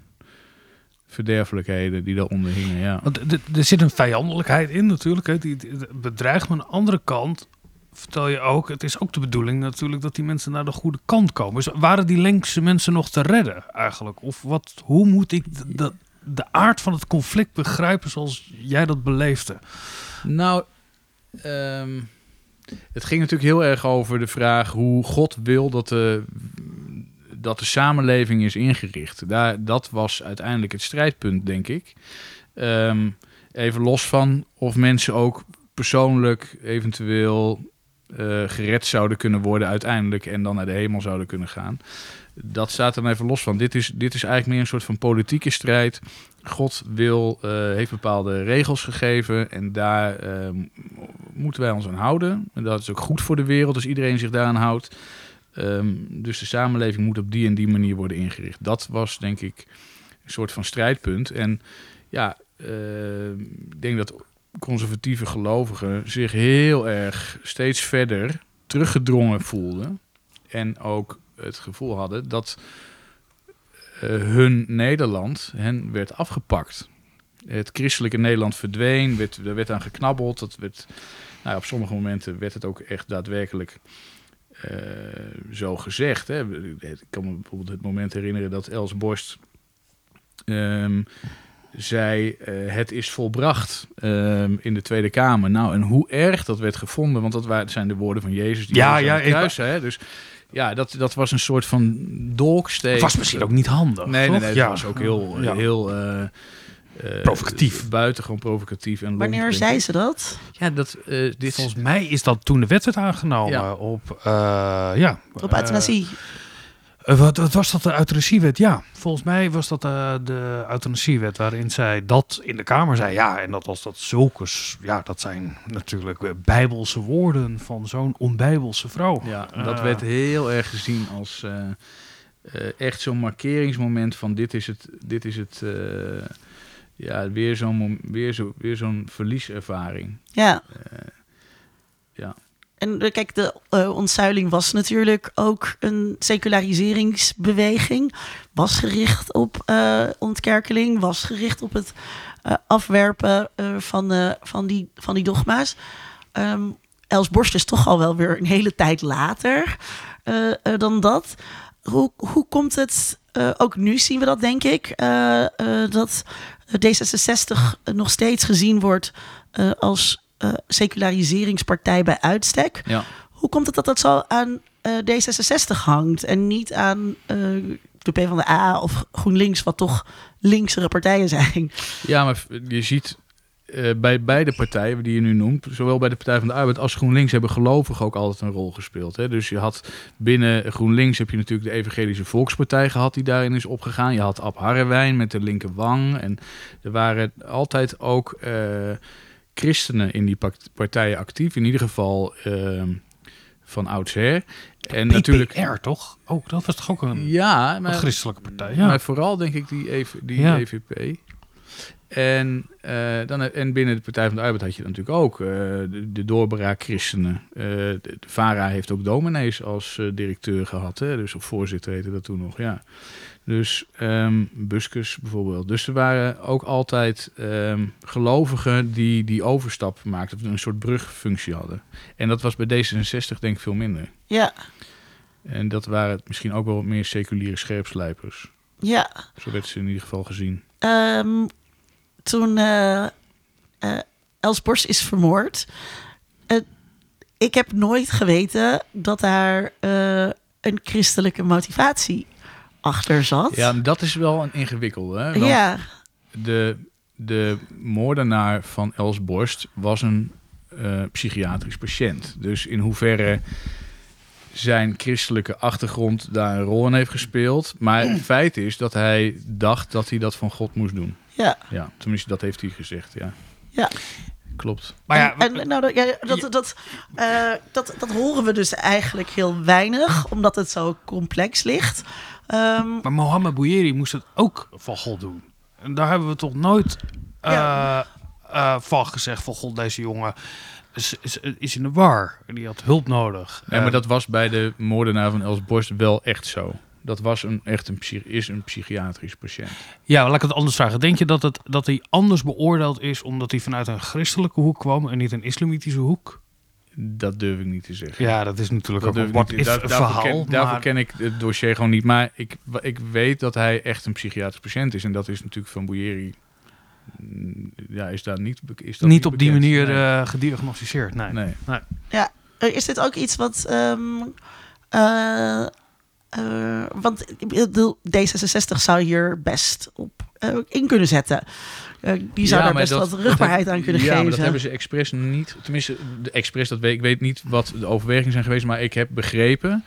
verderfelijkheden die daaronder hingen. Ja. Want er- er zit een vijandelijkheid in natuurlijk. Hè. Die, die bedreigt. Maar aan de andere kant vertel je ook... Het is ook de bedoeling natuurlijk dat die mensen naar de goede kant komen. Dus waren die linkse mensen nog te redden eigenlijk? Of wat, hoe moet ik de, de, de aard van het conflict begrijpen zoals jij dat beleefde? Nou, ehm, het ging natuurlijk heel erg over de vraag hoe God wil dat de, dat de samenleving is ingericht. Daar, dat was uiteindelijk het strijdpunt, denk ik. Ehm, even los van of mensen ook persoonlijk eventueel eh, gered zouden kunnen worden uiteindelijk en dan naar de hemel zouden kunnen gaan. Dat staat er even los van. Dit is, dit is eigenlijk meer een soort van politieke strijd. God wil, eh, heeft bepaalde regels gegeven en daar eh, m- moeten wij ons aan houden. En dat is ook goed voor de wereld als iedereen zich daaraan houdt. Ehm, dus de samenleving moet op die en die manier worden ingericht. Dat was denk ik een soort van strijdpunt. En ja, eh, ik denk dat conservatieve gelovigen zich heel erg steeds verder teruggedrongen voelden. En ook het gevoel hadden dat eh, hun Nederland hen werd afgepakt. Het christelijke Nederland verdween, werd, er werd aan geknabbeld. Dat werd, nou, ja, op sommige momenten werd het ook echt daadwerkelijk eh, zo gezegd. Hè. Ik kan me bijvoorbeeld het moment herinneren dat Els Borst ehm, zei: eh, Het is volbracht ehm, in de Tweede Kamer. Nou, en hoe erg dat werd gevonden, want dat waren, zijn de woorden van Jezus die Ja, ja, ik- kruis, hè. Dus ja, dat, dat was een soort van dolksteek. Het was misschien ook niet handig. Nee, nee, toch? nee. Ja. was ook heel, Ja. heel eh, eh, Provocatief. Buitengewoon provocatief. En lomp, Wanneer zei ze dat? Ja, dat, eh, dit Volgens mij is dat toen de wet werd aangenomen Ja. op, eh, ja, Op euthanasie. Eh, wat, wat was dat de euthanasiewet? Ja, volgens mij was dat eh, de euthanasiewet waarin zij dat in de Kamer zei. Ja, en dat was dat zulke, ja, dat zijn natuurlijk eh, bijbelse woorden van zo'n onbijbelse vrouw. Ja, dat werd heel erg gezien als eh, eh, echt zo'n markeringsmoment van dit is het, dit is het, eh, ja, weer zo'n weer zo, weer zo'n verlieservaring. Ja. Ja. En eh, kijk, de eh, ontzuiling was natuurlijk ook een seculariseringsbeweging. Was gericht op eh, ontkerkeling, was gericht op het afwerpen van, van, die, van die dogma's. Ehm, Els Borst is toch al wel weer een hele tijd later dan dat. Hoe, hoe komt het, ook nu zien we dat denk ik, dat D66 nog steeds gezien wordt als eh, seculariseringspartij bij uitstek. Ja. Hoe komt het dat dat zo aan eh, D66 hangt en niet aan eh, de PvdA of GroenLinks, wat toch linksere partijen zijn? Ja, maar je ziet bij beide partijen die je nu noemt, zowel bij de Partij van de Arbeid als GroenLinks, hebben gelovigen ook altijd een rol gespeeld. Hè? Dus je had binnen GroenLinks heb je natuurlijk de Evangelische Volkspartij gehad die daarin is opgegaan. Je had Ab Harrewijn met de linkerwang. En er waren altijd ook christenen in die partijen actief. In ieder geval ehm, van oudsher. En PPR, natuurlijk... toch? Oh, dat was toch ook een, Ja, een maar, christelijke partij? Ja. maar vooral denk ik die, EV, die Ja. EVP. En, eh, dan, en binnen de Partij van de Arbeid had je natuurlijk ook eh, de, de doorbraak christenen. Eh, de, de VARA heeft ook dominees als directeur gehad. Hè? Dus of voorzitter heette dat toen nog, ja. Dus ehm Buskus bijvoorbeeld. Dus er waren ook altijd ehm, gelovigen die die overstap maakten. Of een soort brugfunctie hadden. En dat was bij D66 denk ik veel minder. Ja, En dat waren misschien ook wel wat meer seculiere scherpslijpers. ja. Zo werd ze in ieder geval gezien. Ehm, toen eh, eh, Els Borst is vermoord, ik heb nooit geweten dat daar eh, een christelijke motivatie achter zat. Ja, dat is wel een ingewikkelde. Hè? Want ja, de, de moordenaar van Els Borst was een eh, psychiatrisch patiënt. Dus in hoeverre zijn christelijke achtergrond daar een rol in heeft gespeeld. Maar het feit is dat hij dacht dat hij dat van God moest doen. ja, Ja, tenminste, dat heeft hij gezegd, ja. ja. Klopt. Maar ja, en, en nou, dat, ja, dat, dat, eh, dat, dat horen we dus eigenlijk heel weinig, omdat het zo complex ligt. Ehm, Maar Mohammed Bouyeri moest het ook van God doen. En daar hebben we toch nooit eh, Ja. eh, van gezegd van God, deze jongen is, is, is in de war. En die had hulp nodig. Ja, maar dat was bij de moordenaar van Els Borst wel echt zo. Dat was een, echt een, is een psychiatrisch patiënt. Ja, laat ik het anders vragen. Denk je dat, het, dat hij anders beoordeeld is omdat hij vanuit een christelijke hoek kwam en niet een islamitische hoek? Dat durf ik niet te zeggen. Ja, dat is natuurlijk Dat ook if daar- daarvoor verhaal. ken, daarvoor ken ik het dossier gewoon niet. Maar ik, ik weet dat hij echt een psychiatrisch patiënt is. En dat is natuurlijk van Bouyeri... mm, Ja, is daar niet, is dat niet op die manier Nee. eh, gediagnosticeerd. Nee. nee. Ja, is dit ook iets wat. ehm, eh, eh, want ik bedoel, D66 zou hier best op in kunnen zetten. Eh, die zou Ja, daar best dat- wat dat rugbaarheid aan kunnen ja, geven. maar dat hebben ze expres niet... Tenminste, de expres, dat weet, ik weet niet wat de overwegingen zijn geweest... maar ik heb begrepen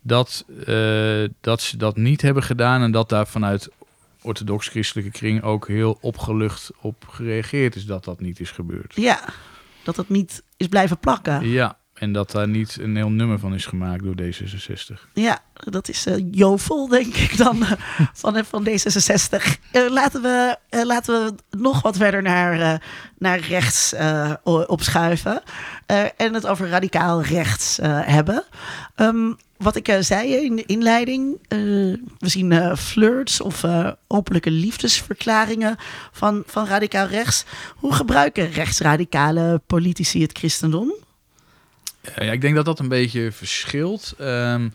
dat, eh, dat ze dat niet hebben gedaan... en dat daar vanuit orthodox-christelijke kring ook heel opgelucht op gereageerd is... dat dat niet is gebeurd. Ja, dat het niet is blijven plakken. Ja, en dat daar niet een heel nummer van is gemaakt door D66. Ja, dat is eh, jovel, denk ik dan, eh, van, van D66. Eh, laten, we, eh, laten we nog wat verder naar, eh, naar rechts eh, opschuiven. eh, en het over radicaal rechts eh, hebben. Ehm, wat ik eh, zei in de inleiding, eh, we zien eh, flirts of eh, openlijke liefdesverklaringen van, van radicaal rechts. Hoe gebruiken rechtsradicale politici het christendom? Eh, ja, ik denk dat dat een beetje verschilt. Ehm,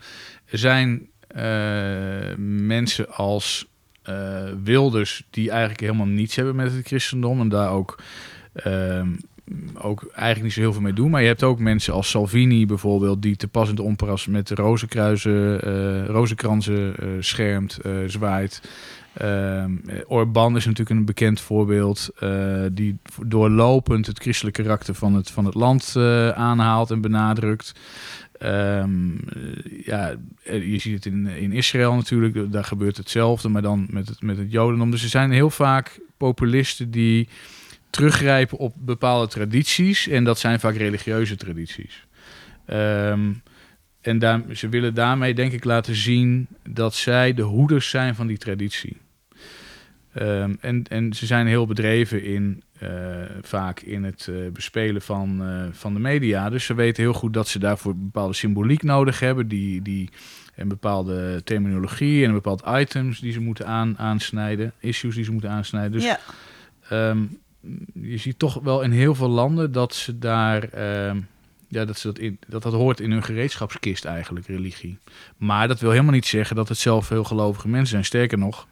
er zijn eh, mensen als eh, Wilders die eigenlijk helemaal niets hebben met het christendom en daar ook, ehm, ook eigenlijk niet zo heel veel mee doen. Maar je hebt ook mensen als Salvini bijvoorbeeld die te pas en met de rozenkruisen, eh rozenkransen schermt, zwaait. Ehm Orbán is natuurlijk een bekend voorbeeld eh, die doorlopend het christelijke karakter van het, van het land eh, aanhaalt en benadrukt. Ehm, eh, ja, je ziet het in, in Israël natuurlijk, daar gebeurt hetzelfde, maar dan met het, met het Jodendom. Dus er zijn heel vaak populisten die teruggrijpen op bepaalde tradities en dat zijn vaak religieuze tradities. Ehm, en ze willen daarmee denk ik laten zien dat zij de hoeders zijn van die traditie. Ehm, en, en ze zijn heel bedreven in, eh, vaak in het eh, bespelen van, eh, van de media. Dus ze weten heel goed dat ze daarvoor bepaalde symboliek nodig hebben. Die, die, een bepaalde terminologie en een bepaald items die ze moeten aan, aansnijden. Issues die ze moeten aansnijden. Dus ja. Ehm, je ziet toch wel in heel veel landen dat ze daar. ehm, ja, dat, ze dat, in, dat dat hoort in hun gereedschapskist eigenlijk, religie. Maar dat wil helemaal niet zeggen dat het zelf heel gelovige mensen zijn. Sterker nog,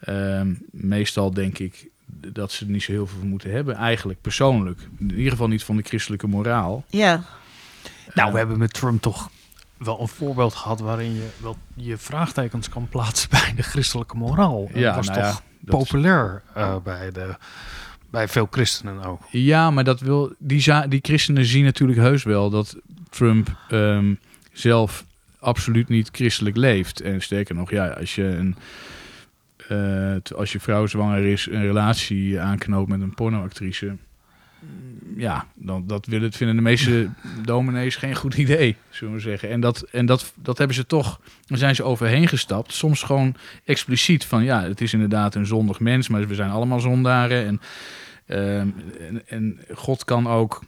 ehm, meestal denk ik dat ze er niet zo heel veel van moeten hebben. Eigenlijk, persoonlijk. In ieder geval niet van de christelijke moraal. ja. Nou, we hebben met Trump toch wel een voorbeeld gehad waarin je wel je vraagtekens kan plaatsen bij de christelijke moraal. En dat was nou toch ja, dat- populair eh, bij, de, bij veel christenen ook. Ja, maar dat wil, die, die christenen zien natuurlijk heus wel dat Trump ehm, zelf absoluut niet christelijk leeft. En sterker nog, ja, als je een. Eh, als je vrouw zwanger is, een relatie aanknoopt met een pornoactrice. ja, dan, dat willen, vinden de meeste dominees geen goed idee, zullen we zeggen. En, dat, en dat, dat hebben ze toch, daar zijn ze overheen gestapt. Soms gewoon expliciet van, ja, het is inderdaad een zondig mens, maar we zijn allemaal zondaren. En, ehm, en, en God kan ook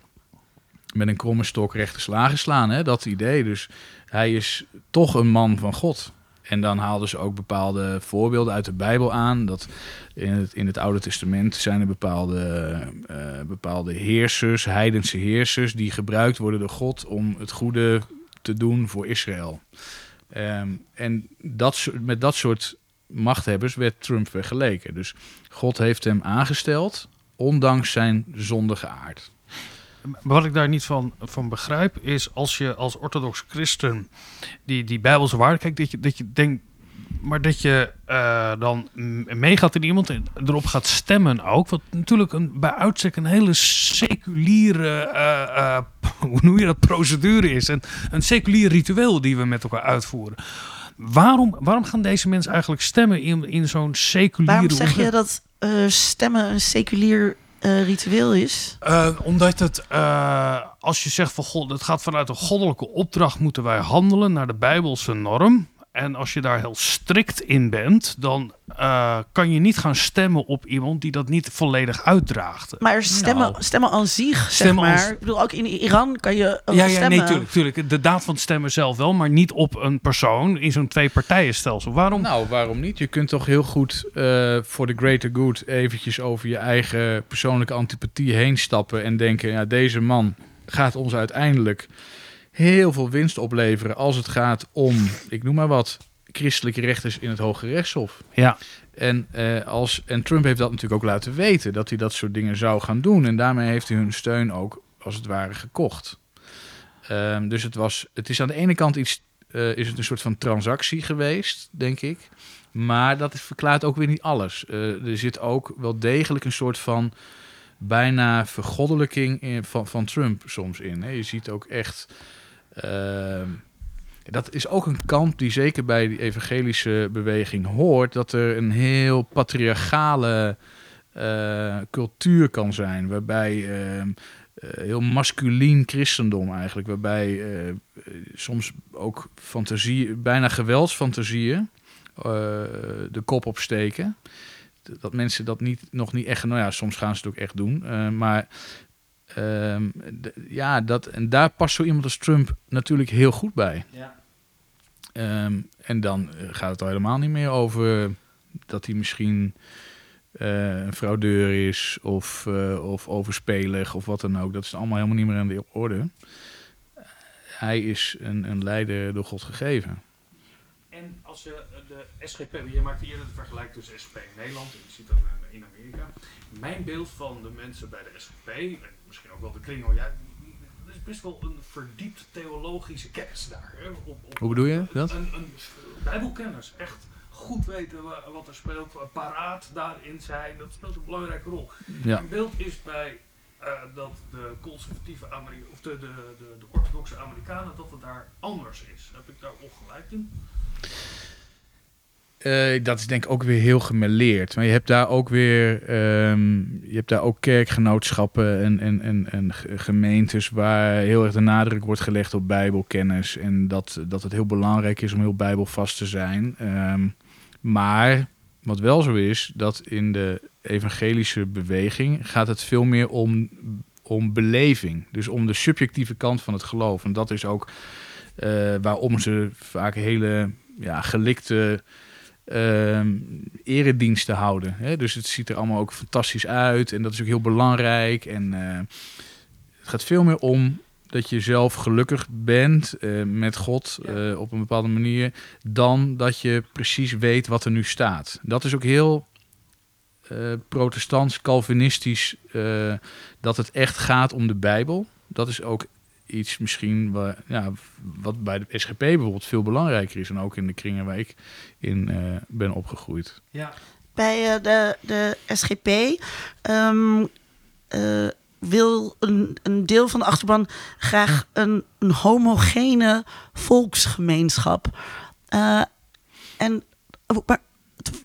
met een kromme stok rechte slagen slaan, hè? dat idee. Dus hij is toch een man van God. En dan haalden ze ook bepaalde voorbeelden uit de Bijbel aan. Dat in het, in het Oude Testament zijn er bepaalde, eh, bepaalde heersers, heidense heersers, die gebruikt worden door God om het goede te doen voor Israël. Ehm, en dat, met dat soort machthebbers werd Trump vergeleken. Dus God heeft hem aangesteld, ondanks zijn zondige aard. Wat ik daar niet van, van begrijp is als je als orthodox christen die, die bijbelse waarde kijkt, dat je, dat je denkt, maar dat je eh, dan meegaat in iemand en erop gaat stemmen ook. Wat natuurlijk een, bij uitstek een hele seculiere, eh, eh, hoe noem je dat, procedure is. En een seculier ritueel die we met elkaar uitvoeren. Waarom, waarom gaan deze mensen eigenlijk stemmen in, in zo'n seculiere... Waarom zeg je dat stemmen een seculier eh, ritueel is? Eh, omdat het, eh, als je zegt van God, het gaat vanuit een goddelijke opdracht, moeten wij handelen naar de Bijbelse norm. En als je daar heel strikt in bent, dan eh, kan je niet gaan stemmen op iemand die dat niet volledig uitdraagt. Maar stemmen, Nou. stemmen aan zich, Stemmen zeg als- maar. Ik bedoel, ook in Iran kan je Ja, ja, stemmen. nee, tuurlijk, tuurlijk. De daad van het stemmen zelf wel, maar niet op een persoon in zo'n twee-partijenstelsel. Waarom? Nou, waarom niet? Je kunt toch heel goed eh, voor de greater good eventjes over je eigen persoonlijke antipathie heen stappen en denken, ja, deze man gaat ons uiteindelijk heel veel winst opleveren als het gaat om, ik noem maar wat, christelijke rechters in het Hoge Rechtshof. Ja. En, eh, als, en Trump heeft dat natuurlijk ook laten weten, dat hij dat soort dingen zou gaan doen. En daarmee heeft hij hun steun ook, als het ware, gekocht. Ehm, dus het, was, het is aan de ene kant iets, eh, is het een soort van transactie geweest, denk ik. Maar dat verklaart ook weer niet alles. Eh, er zit ook wel degelijk een soort van bijna vergoddelijking in, van, van Trump soms in. Hè. Je ziet ook echt. Ehm, dat is ook een kant die zeker bij die evangelische beweging hoort. Dat er een heel patriarchale eh, cultuur kan zijn. Waarbij ehm, eh, heel masculien christendom eigenlijk. Waarbij eh, soms ook fantasie, bijna geweldsfantasieën de kop opsteken. Dat mensen dat niet, nog niet echt... Nou ja, soms gaan ze het ook echt doen. maar ehm, ja, dat, en daar past zo iemand als Trump natuurlijk heel goed bij. Ehm, en dan eh, gaat het al helemaal niet meer over dat hij misschien eh, een fraudeur is of, eh, of overspelig of wat dan ook. Dat is allemaal helemaal niet meer aan de orde. Hij is een, een leider door God gegeven. En als je de SGP, je maakt eerder de vergelijking tussen SGP in Nederland en je ziet dat in- Amerika. Mijn beeld van de mensen bij de SGP, misschien ook wel de kringel, ja, er is best wel een verdiept theologische kennis daar. Hè, op, op, Hoe bedoel je dat? Een, een bijbelkennis, echt goed weten wa- wat er speelt, paraat daarin zijn, dat speelt een belangrijke rol. Ja. Mijn beeld is bij eh, dat de conservatieve Ameri of de, de, de, de orthodoxe Amerikanen, dat het daar anders is. Heb ik daar ongelijk in? Eh, dat is denk ik ook weer heel gemêleerd. Maar je hebt daar ook weer ehm, je hebt daar ook kerkgenootschappen en, en, en, en ge- gemeentes waar heel erg de nadruk wordt gelegd op bijbelkennis. En dat, dat het heel belangrijk is om heel bijbelvast te zijn. Ehm, maar wat wel zo is, dat in de evangelische beweging gaat het veel meer om, om beleving. Dus om de subjectieve kant van het geloof. En dat is ook eh, waarom ze vaak hele ja, gelikte ehm erediensten houden. Hè? Dus het ziet er allemaal ook fantastisch uit en dat is ook heel belangrijk. En eh, het gaat veel meer om dat je zelf gelukkig bent eh, met God eh, op een bepaalde manier, dan dat je precies weet wat er nu staat. Dat is ook heel protestants, calvinistisch, dat het echt gaat om de Bijbel. Dat is ook iets misschien waar, ja, wat bij de SGP bijvoorbeeld veel belangrijker is. En ook in de kringen waar ik in eh, ben opgegroeid. Ja. Bij eh, de, de SGP ehm, eh, wil een, een deel van de achterban graag een, een homogene volksgemeenschap. Eh, en maar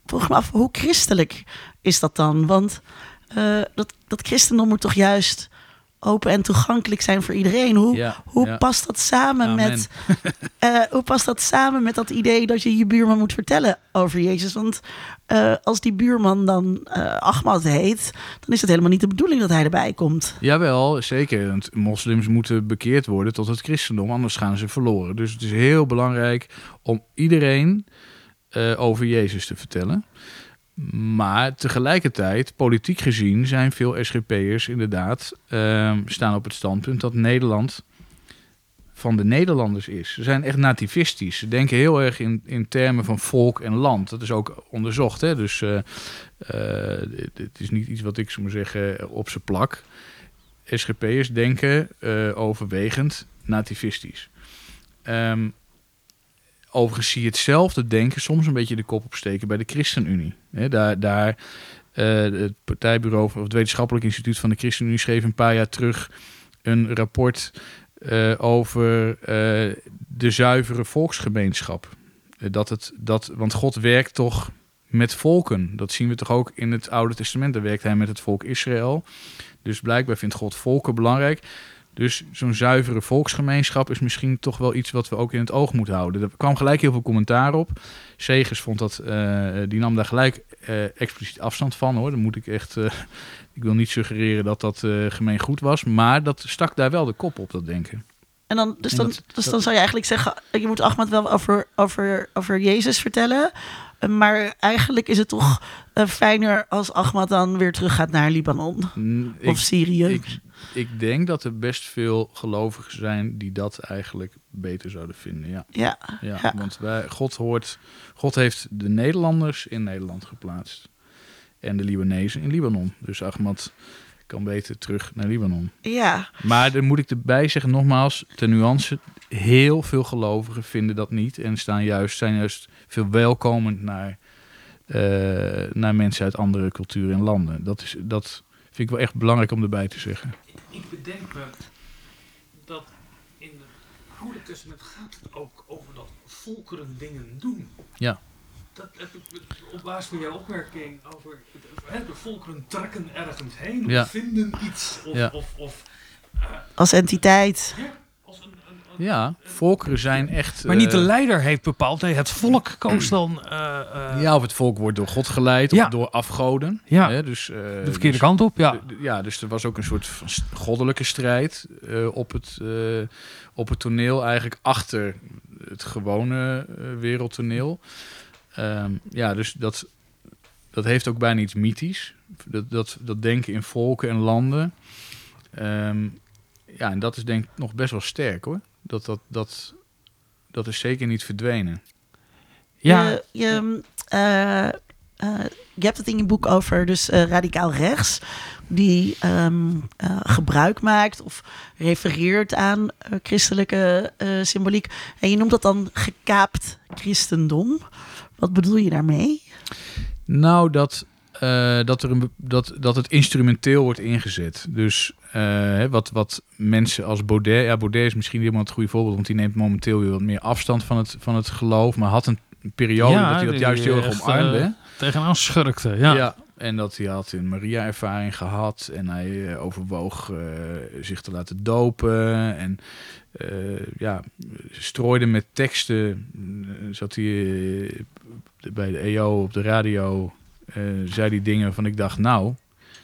vroeg me af, hoe christelijk is dat dan? Want eh, dat, dat christendom moet toch juist open en toegankelijk zijn voor iedereen. Hoe, Ja, hoe ja. past dat samen Amen. met eh, hoe past dat samen met dat idee dat je je buurman moet vertellen over Jezus? Want eh, als die buurman dan eh Ahmad heet, dan is het helemaal niet de bedoeling dat hij erbij komt. Jawel, zeker. Want moslims moeten bekeerd worden tot het christendom, anders gaan ze verloren. Dus het is heel belangrijk om iedereen eh, over Jezus te vertellen. Maar tegelijkertijd, politiek gezien, zijn veel SGP'ers inderdaad ehm, staan op het standpunt dat Nederland van de Nederlanders is. Ze zijn echt nativistisch. Ze denken heel erg in, in termen van volk en land. Dat is ook onderzocht. Hè? Dus eh, eh, het- het is niet iets wat ik zou maar zeggen op zijn plak. SGP'ers denken eh, overwegend nativistisch. Ehm, overigens zie je hetzelfde denken soms een beetje de kop opsteken bij de ChristenUnie. Daar, daar eh, het partijbureau of het wetenschappelijk instituut van de ChristenUnie schreef een paar jaar terug een rapport eh, over eh, de zuivere volksgemeenschap. Dat het, dat, want God werkt toch met volken. Dat zien we toch ook in het Oude Testament. Daar werkt hij met het volk Israël. Dus blijkbaar vindt God volken belangrijk. Dus zo'n zuivere volksgemeenschap is misschien toch wel iets wat we ook in het oog moeten houden. Er kwam gelijk heel veel commentaar op. Segers vond dat, eh, die nam daar gelijk eh, expliciet afstand van hoor. Dan moet ik echt, eh, ik wil niet suggereren dat dat eh gemeen goed was, maar dat stak daar wel de kop op, dat denken. En dan, dus, En dan, dat- dus dat- dan zou je eigenlijk zeggen, je moet Ahmad wel over, over, over Jezus vertellen. Maar eigenlijk is het toch eh, fijner als Ahmad dan weer terug gaat naar Libanon Mm, of Ik, Syrië. ik, ik denk dat er best veel gelovigen zijn die dat eigenlijk beter zouden vinden. Ja, ja. ja, Ja. want wij, God, hoort, God heeft de Nederlanders in Nederland geplaatst. En de Libanezen in Libanon. Dus Ahmad kan beter terug naar Libanon. ja, Maar dan moet ik erbij zeggen, nogmaals, ten nuance, heel veel gelovigen vinden dat niet. En staan juist, zijn juist veel welkomend naar, eh, naar mensen uit andere culturen en landen. Dat, is, dat vind ik wel echt belangrijk om erbij te zeggen. Ik bedenk me dat in het Oude Testament gaat het ook over dat volkeren dingen doen. Ja. Dat op basis van jouw opmerking over hè, de volkeren trekken ergens heen of Ja. vinden iets of, Ja. of, of als entiteit. ja, als een- Ja, volkeren zijn echt... Maar niet de eh, leider heeft bepaald, nee, het volk koos dan eh, eh, Ja, of het volk wordt door God geleid Ja. of door afgoden. Ja. Hè, dus, de verkeerde dus- kant op. Ja. Ja, dus er was ook een soort van goddelijke strijd op, het, op het toneel, eigenlijk achter het gewone wereldtoneel. Ehm, ja, dus dat, dat heeft ook bijna iets mythisch. Dat, dat, dat denken in volken en landen. Ehm, ja, en dat is denk ik nog best wel sterk hoor. Dat, dat, dat, dat is zeker niet verdwenen. ja. Je, je, eh, eh, je hebt het in je boek over dus eh, radicaal rechts, die ehm, eh, gebruik maakt of refereert aan eh, christelijke eh, symboliek. En je noemt dat dan gekaapt christendom. Wat bedoel je daarmee? Nou, dat, eh, dat, er een, dat, dat het instrumenteel wordt ingezet. Dus eh, wat, wat mensen als Baudet... Ja, Baudet is misschien niet helemaal het goede voorbeeld... want die neemt momenteel weer wat meer afstand van het, van het geloof... maar had een periode Ja, dat hij dat juist heel erg omarmde. eh, Tegenaan schurkte. Ja. Ja. en dat hij had een Maria-ervaring gehad en hij eh, overwoog zich te laten dopen. En eh, ja, strooide met teksten. zat hij bij de EO op de radio, zei die dingen van ik dacht, nou,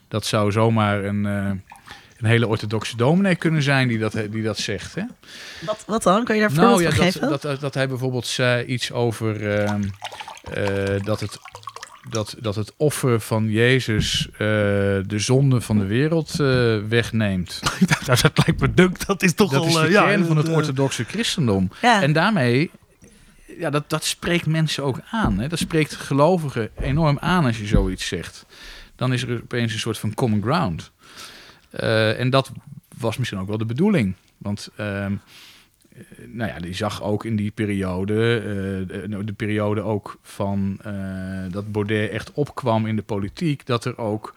dat zou zomaar een, een hele orthodoxe dominee kunnen zijn die dat, die dat zegt. Hè? Wat, wat dan? Kan je daar een voorbeeld Nou ja, dat, geven? dat, dat, dat hij bijvoorbeeld zei iets over ehm, eh, dat, het, dat, dat het offer van Jezus eh, de zonde van de wereld eh, wegneemt. dat, dat lijkt me dunk. Dat is toch Dat al... is de eh, ja, kern van het orthodoxe christendom. ja. En daarmee, ja, dat, dat spreekt mensen ook aan. Hè? Dat spreekt gelovigen enorm aan als je zoiets zegt. Dan is er opeens een soort van common ground. Eh, en dat was misschien ook wel de bedoeling. Want ehm, eh, nou ja, die zag ook in die periode, eh, de, de periode ook van dat Baudet echt opkwam in de politiek, dat er ook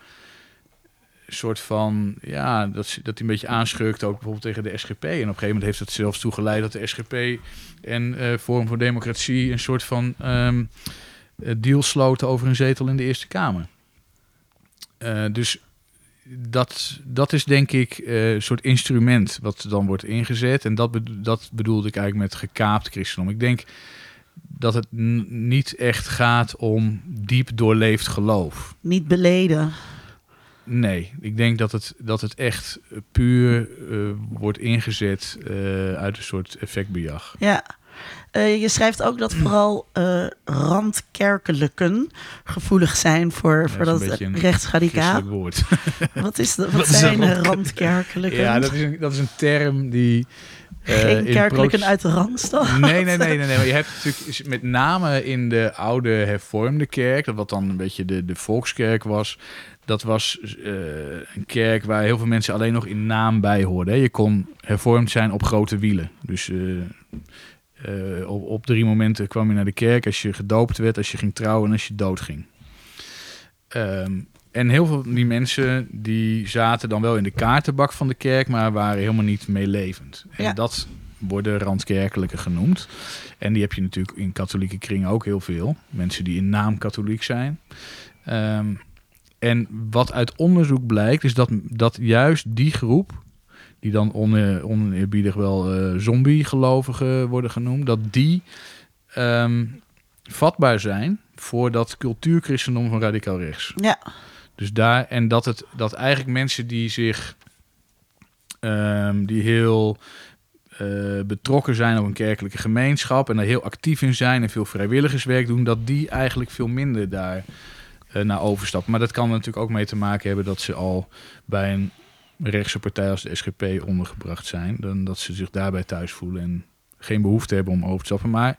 een soort van, ja, dat, dat hij een beetje aanschurkte ook bijvoorbeeld tegen de SGP. En op een gegeven moment heeft het zelfs toegeleid dat de SGP en eh Forum voor Democratie een soort van eh, deal sloten over een zetel in de Eerste Kamer. Dus dat, dat is denk ik eh, een soort instrument wat dan wordt ingezet. En dat, bedo- dat bedoelde ik eigenlijk met gekaapt christendom. Ik denk dat het niet echt gaat om diep doorleefd geloof. Niet beleden. Nee, ik denk dat het, dat het echt puur eh, wordt ingezet eh, uit een soort effectbejag. Ja. Eh, je schrijft ook dat vooral eh, randkerkelijken gevoelig zijn voor, Ja, voor dat dat rechtsradicaal. Woord. Wat, is de, wat, Wat is zijn eh, randkerk- randkerkelijken? ja, dat is een, dat is een term die... eh, Geen kerkelijken uit de Randstad? Nee, nee, nee, nee, nee. Maar je hebt natuurlijk met name in de oude hervormde kerk, dat wat dan een beetje de, de volkskerk was. Dat was een kerk waar heel veel mensen alleen nog in naam bij hoorden. hè. Je kon hervormd zijn op grote wielen. Dus eh, op, op drie momenten kwam je naar de kerk als je gedoopt werd, als je ging trouwen en als je doodging. Ehm, en heel veel van die mensen die zaten dan wel in de kaartenbak van de kerk, maar waren helemaal niet meelevend. En Ja. dat worden randkerkelijke genoemd. En die heb je natuurlijk in katholieke kringen ook heel veel. Mensen die in naam katholiek zijn. Ehm, en wat uit onderzoek blijkt, is dat, dat juist die groep, die dan on, oneerbiedig wel eh zombie-gelovigen worden genoemd, dat die ehm, vatbaar zijn voor dat cultuurchristendom van radicaal rechts. Ja, Dus daar, en dat het dat eigenlijk mensen die zich ehm, die heel eh, betrokken zijn op een kerkelijke gemeenschap en daar heel actief in zijn en veel vrijwilligerswerk doen, dat die eigenlijk veel minder daar eh, naar overstappen. Maar dat kan natuurlijk ook mee te maken hebben dat ze al bij een rechtse partij als de SGP ondergebracht zijn, dan dat ze zich daarbij thuis voelen en geen behoefte hebben om over te stappen. Maar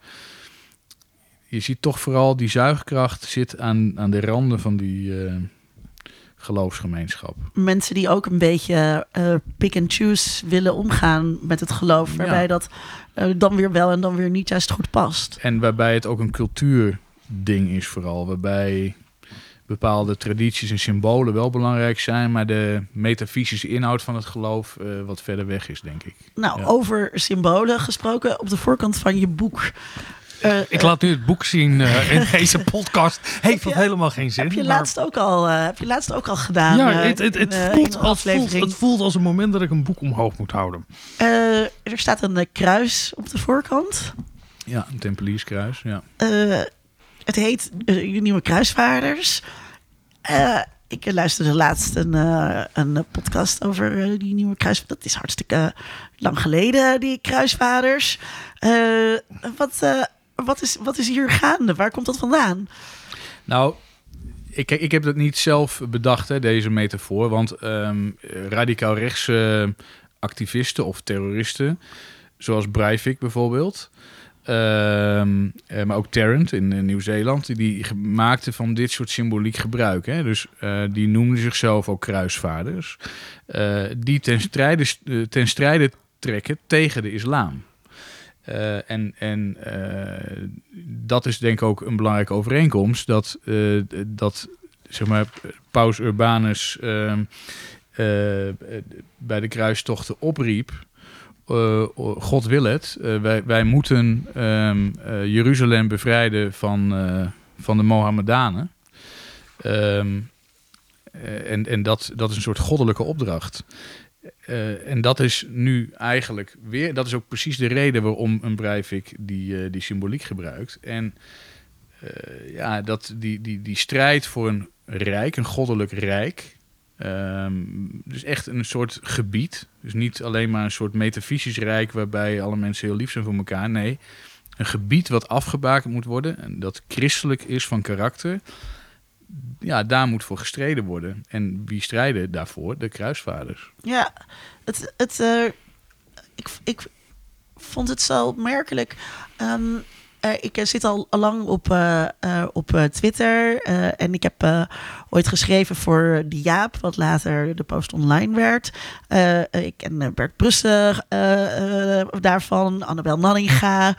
je ziet toch vooral die zuigkracht zit aan, aan de randen van die eh, geloofsgemeenschap. mensen die ook een beetje eh, pick and choose willen omgaan met het geloof. Waarbij Ja. dat eh, dan weer wel en dan weer niet juist goed past. En waarbij het ook een cultuurding is vooral. Waarbij bepaalde tradities en symbolen wel belangrijk zijn, maar de metafysische inhoud van het geloof eh, wat verder weg is, denk ik. Nou, Ja. over symbolen gesproken. Op de voorkant van je boek. eh, Ik laat nu het boek zien eh, in deze podcast. Heeft dat helemaal geen zin. heb je, maar- laatst ook al, eh, heb je laatst ook al gedaan? ja, het, het, het, in, voelt als, voelt, het voelt als een moment dat ik een boek omhoog moet houden. Eh, er staat een kruis op de voorkant. Ja, een tempelierskruis. Ja. Eh, het heet Je Nieuwe Kruisvaarders. Eh, ik luisterde laatst een, eh, een podcast over die nieuwe kruisvaarders. Dat is hartstikke lang geleden, die kruisvaders. Eh, wat, wat, is, wat is hier gaande? Waar komt dat vandaan? Nou, ik, ik heb dat niet zelf bedacht, hè, deze metafoor. Want ehm, radicaal rechtse activisten of terroristen, zoals Breivik bijvoorbeeld... ehm, eh, maar ook Tarrant in, Nieuw-Zeeland, die, maakten van dit soort symboliek gebruik. Hè? Dus eh, die noemden zichzelf ook kruisvaarders. eh, die ten strijde, ten strijde trekken tegen de islam. En en dat is denk ik ook een belangrijke overeenkomst. Dat, dat zeg maar, Paus Urbanus ehm, eh, bij de kruistochten opriep. Eh, God wil het. Eh, wij, wij moeten ehm, eh, Jeruzalem bevrijden van, van de Mohammedanen. Ehm, eh, en en dat, dat is een soort goddelijke opdracht. En dat is nu eigenlijk weer, dat is ook precies de reden waarom een Breivik die, die symboliek gebruikt. En ja, dat die, die, die strijd voor een rijk, een goddelijk rijk. Ehm, dus echt een soort gebied. Dus niet alleen maar een soort metafysisch rijk waarbij alle mensen heel lief zijn voor elkaar. Nee, een gebied wat afgebakend moet worden en dat christelijk is van karakter. Ja, daar moet voor gestreden worden. En wie strijden daarvoor? De kruisvaarders. Ja, het, het, eh, ik, ik vond het zo opmerkelijk. Ehm, eh, ik eh, zit al lang op, eh, eh, op eh, Twitter. eh, en ik heb eh, ooit geschreven voor De Jaap, wat later de Post Online werd. Eh, eh, ik ken eh, Bert Brussen eh, eh, daarvan, Annabel Nanninga,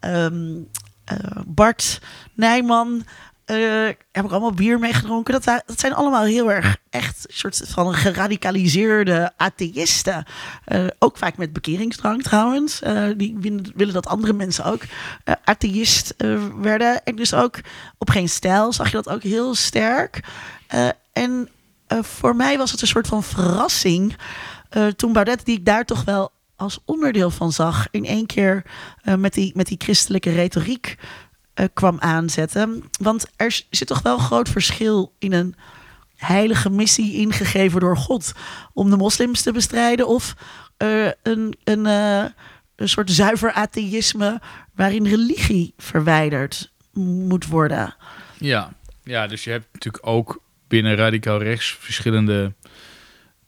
ehm, eh, Bart Nijman. Eh, heb ik allemaal bier mee gedronken. Dat, dat zijn allemaal heel erg echt soort van geradicaliseerde atheïsten. Eh, ook vaak met bekeringsdrang trouwens. Eh, die willen, dat andere mensen ook atheïst werden. En dus ook op geen stijl zag je dat ook heel sterk. En voor mij was het een soort van verrassing toen Baudet, die ik daar toch wel als onderdeel van zag, in één keer met, die, met die christelijke retoriek eh, kwam aanzetten. Want er zit toch wel groot verschil in een heilige missie ingegeven door God om de moslims te bestrijden of eh, een, een, eh, een soort zuiver atheïsme waarin religie verwijderd moet worden. Ja. ja, dus je hebt natuurlijk ook binnen radicaal rechts verschillende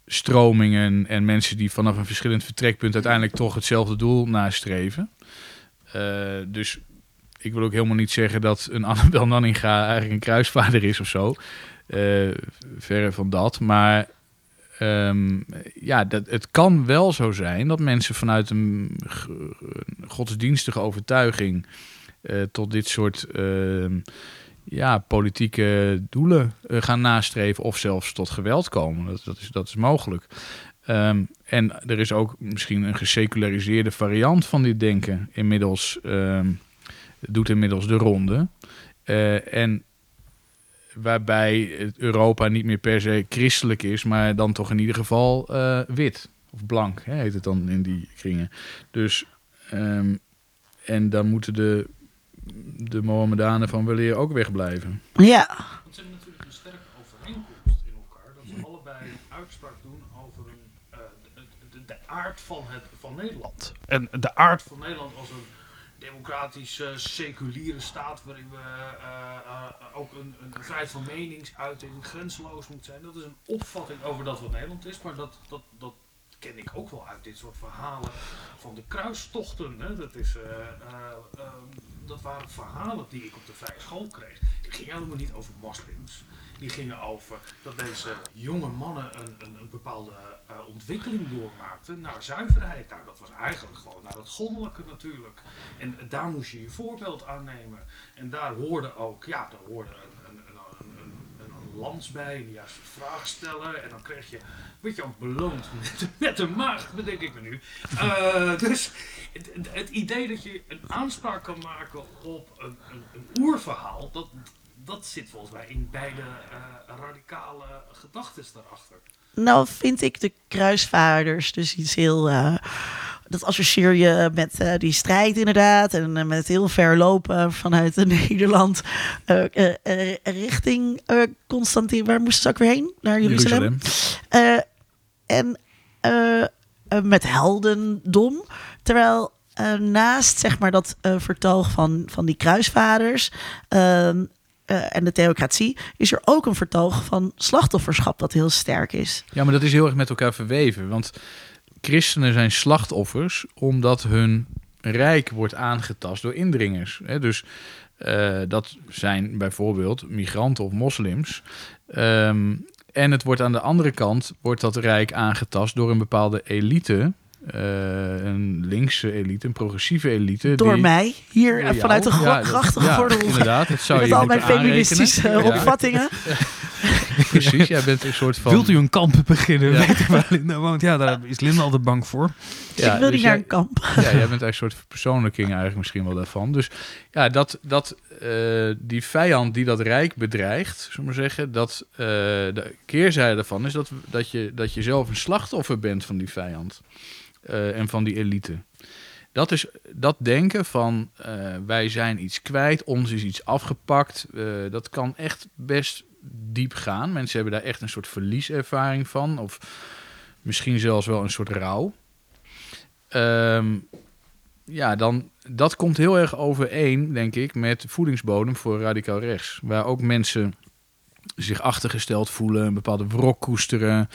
stromingen en mensen die vanaf een verschillend vertrekpunt uiteindelijk toch hetzelfde doel nastreven. Dus ik wil ook helemaal niet zeggen dat een Annabel Nanninga eigenlijk een kruisvader is of zo. Eh, verre van dat. Maar ehm, ja, dat, het kan wel zo zijn dat mensen vanuit een godsdienstige overtuiging eh, tot dit soort ehm, ja, politieke doelen eh, gaan nastreven of zelfs tot geweld komen. Dat, dat, is, dat is mogelijk. Ehm, en er is ook misschien een geseculariseerde variant van dit denken inmiddels, doet inmiddels de ronde. Eh, en waarbij Europa niet meer per se christelijk is, maar dan toch in ieder geval eh, wit of blank, hè, heet het dan in die kringen. Dus, ehm, en dan moeten de, de Mohammedanen van weleer ook wegblijven. Ja, Het zijn natuurlijk een sterke overeenkomst in elkaar. Dat ze allebei een uitspraak doen over een, eh, de, de, de aard van, het, van Nederland. En de aard van Nederland als een democratische, seculiere staat waarin we eh, eh, ook een, een vrijheid van meningsuiting grenzeloos moet zijn. Dat is een opvatting over dat wat Nederland is, maar dat, dat, dat ken ik ook wel uit dit soort verhalen van de kruistochten. Hè. Dat, is, eh, eh, ehm, dat waren verhalen die ik op de vrije school kreeg. Die gingen helemaal niet over moslims. Die gingen over dat deze jonge mannen een, een, bepaalde eh, ontwikkeling doormaakten naar zuiverheid. Nou, dat was eigenlijk gewoon naar het goddelijke natuurlijk. En daar moest je je voorbeeld aan nemen. En daar hoorde ook, ja, daar hoorde een, een, een, een, lans bij, de juiste vraag stellen. En dan kreeg je, werd je ook beloond met, met een maagd, bedenk ik me nu. Eh, dus het, het- het idee dat je een aanspraak kan maken op een, een, een oerverhaal, dat, dat zit volgens mij in beide eh, radicale gedachten daarachter. nou vind ik de kruisvaarders dus iets heel... eh, dat associeer je met eh, die strijd inderdaad. En met heel ver lopen vanuit Nederland eh, eh, eh, richting eh Constantin. Waar moesten ze ook weer heen? Naar Jeruzalem. Eh, en met heldendom. Terwijl naast zeg maar, dat vertoog van, van die kruisvaders eh, en de theocratie, is er ook een vertoog van slachtofferschap dat heel sterk is. Ja, maar dat is heel erg met elkaar verweven. Want christenen zijn slachtoffers omdat hun rijk wordt aangetast door indringers. Hè? Dus eh, dat zijn bijvoorbeeld migranten of moslims. Ehm, en het wordt aan de andere kant wordt dat rijk aangetast door een bepaalde elite. Eh, een linkse elite, een progressieve elite. Door die- mij, hier door vanuit de jou. Ja, grachtige ja, gordel. inderdaad, dat zou Met je al mijn feministische. Ja, opvattingen. precies, jij bent een soort van... Wilt u een kamp beginnen? Ja. Weet waar Linda woont? Ja, daar is Linda altijd bang voor. Ja, ik wil dus niet naar een kamp. Ja, jij bent eigenlijk een soort verpersoonlijking eigenlijk misschien wel daarvan. Dus ja, dat, dat eh, die vijand die dat rijk bedreigt, zullen we maar zeggen, dat eh, de keerzijde daarvan is dat, dat, je, dat je zelf een slachtoffer bent van die vijand eh, en van die elite. Dat is dat denken van eh, wij zijn iets kwijt, ons is iets afgepakt. eh, dat kan echt best diep gaan. Mensen hebben daar echt een soort verlieservaring van. Of misschien zelfs wel een soort rouw. Ehm, ja, dan, dat komt heel erg overeen, denk ik, met voedingsbodem voor radicaal rechts. Waar ook mensen zich achtergesteld voelen, een bepaalde wrok koesteren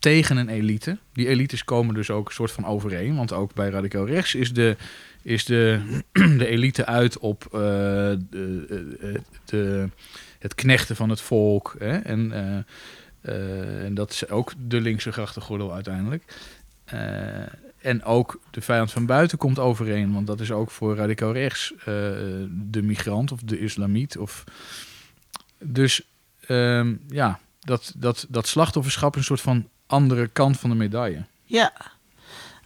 tegen een elite. Die elites komen dus ook een soort van overeen. Want ook bij radicaal rechts is de, is de, de elite uit op eh, de, eh, de, het knechten van het volk. Hè? En, eh, eh, en dat is ook de linkse grachtengordel uiteindelijk. Eh, en ook de vijand van buiten komt overeen. Want dat is ook voor radicaal rechts eh, de migrant of de islamiet. Of... Dus ehm, ja, dat, dat, dat slachtofferschap een soort van andere kant van de medaille. Ja.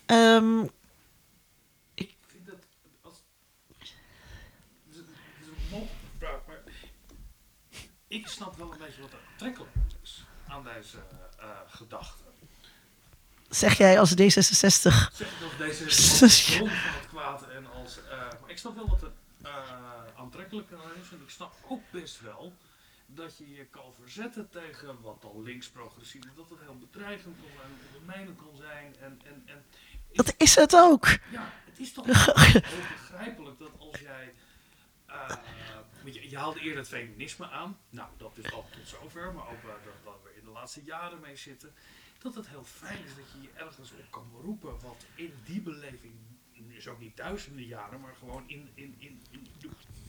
Ehm, Ik vind dat als. Het is een het is een maar. Ik snap wel een beetje wat er aantrekkelijk is aan deze eh, gedachte. Zeg jij als D66. Zeg ik deze is als bron van het kwaad en als... eh, maar ik snap wel dat het eh aantrekkelijker is. En ik snap ook best wel dat je je kan verzetten tegen wat dan links-progressief is. Dat het heel bedreigend kon zijn, dat het ondermijnend kon zijn. En, en, en Dat is het ook. ja, het is toch heel begrijpelijk dat als jij... eh, je, je haalde eerder het feminisme aan. Nou, dat is al tot zover. Maar ook waar we in de laatste jaren mee zitten. Dat het heel fijn is dat je je ergens op kan beroepen. Wat in die beleving, is ook niet duizenden jaren, maar gewoon in, in, in, in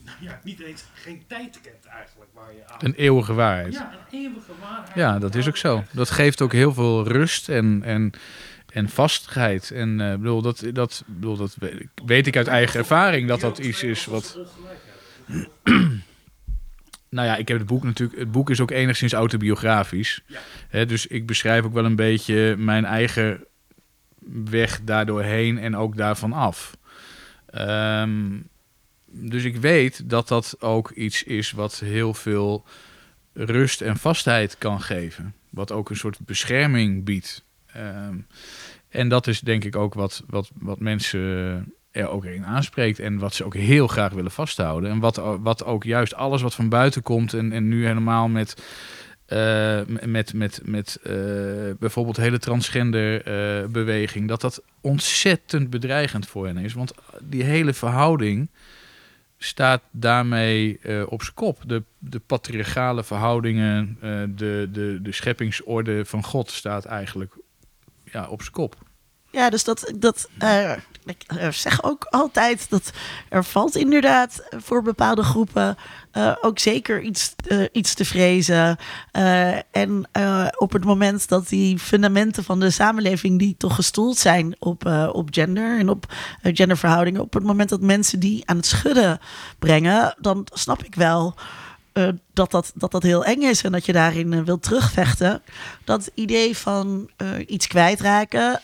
nou ja, niet eens geen tijd kent eigenlijk. Waar je aan... Een eeuwige waarheid. ja, een eeuwige waarheid. Ja, dat is ook zo. Dat geeft ook heel veel rust en, en, en vastigheid. En eh, bedoel, dat, dat, bedoel, dat weet ik- uit eigen ervaring dat dat iets is wat. Nou ja, ik heb het boek natuurlijk. Het boek is ook enigszins autobiografisch. Ja. Hè, dus ik beschrijf ook wel een beetje mijn eigen weg daardoor heen en ook daarvan af. Ehm, dus ik weet dat dat ook iets is wat heel veel rust en vastheid kan geven. Wat ook een soort bescherming biedt. Ehm, en dat is denk ik ook wat, wat, wat mensen er ook in aanspreekt. En wat ze ook heel graag willen vasthouden. En wat, wat ook juist alles wat van buiten komt. En, en nu helemaal met. eh, met, met, met eh, bijvoorbeeld hele transgender eh, beweging, dat dat ontzettend bedreigend voor hen is. Want die hele verhouding staat daarmee eh, op zijn kop. De, de patriarchale verhoudingen, eh, de, de, de scheppingsorde van God staat eigenlijk ja, op zijn kop. Ja, dus dat, dat eh, ik eh, zeg ook altijd dat er valt inderdaad voor bepaalde groepen eh, ook zeker iets, iets te vrezen. En op het moment dat die fundamenten van de samenleving die toch gestoeld zijn op, op gender en op genderverhoudingen, op het moment dat mensen die aan het schudden brengen, dan snap ik wel dat, dat, dat dat heel eng is en dat je daarin eh, wilt terugvechten. Dat idee van eh, iets kwijtraken,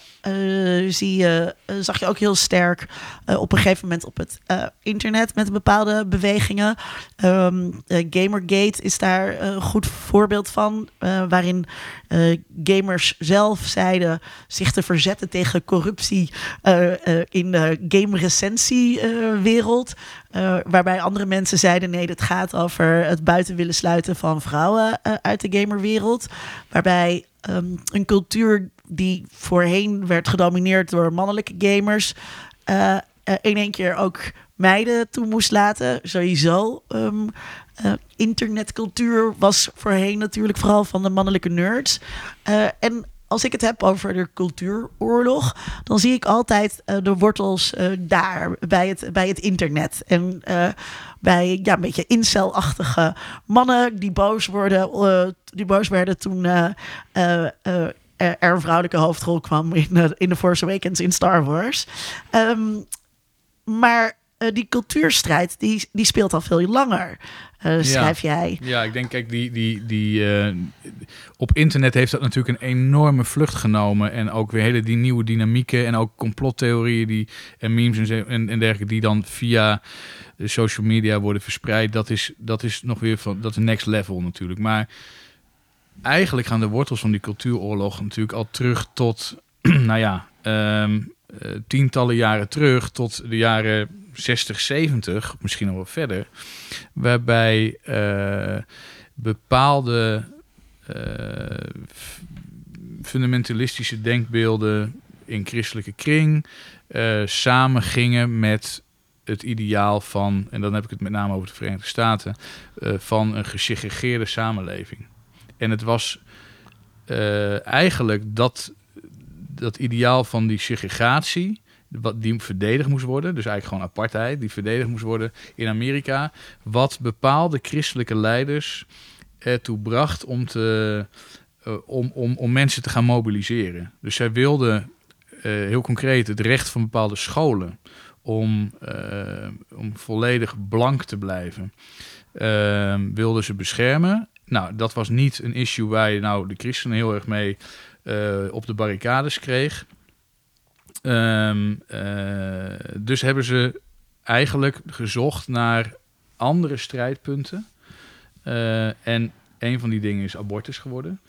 zie je, eh, zag je ook heel sterk eh, op een gegeven moment op het eh, internet met bepaalde bewegingen. Ehm, eh, Gamergate is daar een goed voorbeeld van, eh, waarin eh, gamers zelf zeiden zich te verzetten tegen corruptie eh, eh, in de game-recensiewereld. Eh, waarbij andere mensen zeiden: nee, dit gaat over het buiten willen sluiten van vrouwen eh, uit de gamerwereld. Waarbij ehm, een cultuur die voorheen werd gedomineerd door mannelijke gamers, eh, eh, in één keer ook meiden toe moest laten. Sowieso. eh, internetcultuur was voorheen natuurlijk vooral van de mannelijke nerds. En als ik het heb over de cultuuroorlog, dan zie ik altijd de wortels daar, bij het, bij het internet. En bij ja, een beetje incel-achtige mannen die boos, worden, die boos werden toen er er een vrouwelijke hoofdrol kwam in, eh, in The Force Awakens in Star Wars. Ehm, maar eh, die cultuurstrijd, die, die speelt al veel langer, eh, schrijf jij. Ja, ik denk, kijk, die, die, die, eh, op internet heeft dat natuurlijk een enorme vlucht genomen. En ook weer hele die nieuwe dynamieken en ook complottheorieën die, en memes en, en, en dergelijke die dan via de social media worden verspreid. Dat is, dat is nog weer van, dat is next level natuurlijk. Maar eigenlijk gaan de wortels van die cultuuroorlog natuurlijk al terug tot, nou ja, ehm, eh, tientallen jaren terug, tot de jaren 60, 70, misschien nog wel verder. Waarbij eh, bepaalde eh, fundamentalistische denkbeelden in christelijke kring eh samengingen met het ideaal van, en dan heb ik het met name over de Verenigde Staten, van een gesegregeerde samenleving. En het was eh, eigenlijk dat, dat ideaal van die segregatie, wat die verdedigd moest worden, dus eigenlijk gewoon apartheid, die verdedigd moest worden in Amerika, wat bepaalde christelijke leiders ertoe bracht om, te, eh, om, om, om mensen te gaan mobiliseren. Dus zij wilden eh, heel concreet het recht van bepaalde scholen om, om volledig blank te blijven, eh, wilden ze beschermen. Nou, dat was niet een issue waar je nou de christenen heel erg mee eh, op de barricades kreeg. Ehm, eh, dus hebben ze eigenlijk gezocht naar andere strijdpunten. Eh, en Een van die dingen is abortus geworden.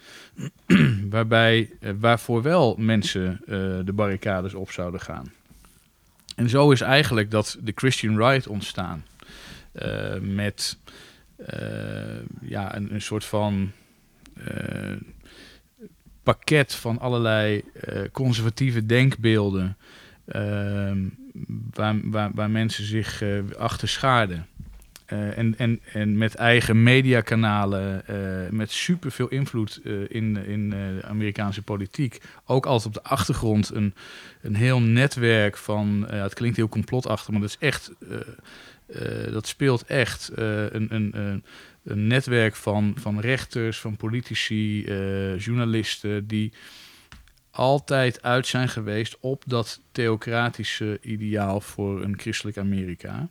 Waarbij, waarvoor wel mensen de barricades op zouden gaan. En zo is eigenlijk dat de Christian Right ontstaan. Met ja, een, een soort van eh, pakket van allerlei eh, conservatieve denkbeelden. ehm, waar, waar, waar mensen zich eh, achter schaarden. Eh, en, en, en met eigen mediakanalen, eh met superveel invloed eh, in, in eh, de Amerikaanse politiek. Ook altijd op de achtergrond een, een heel netwerk van, eh, het klinkt heel complotachtig, maar dat is echt, eh, eh, dat speelt echt eh, een, een, een, een netwerk van, van rechters, van politici, eh, journalisten, die altijd uit zijn geweest op dat theocratische ideaal voor een christelijk Amerika.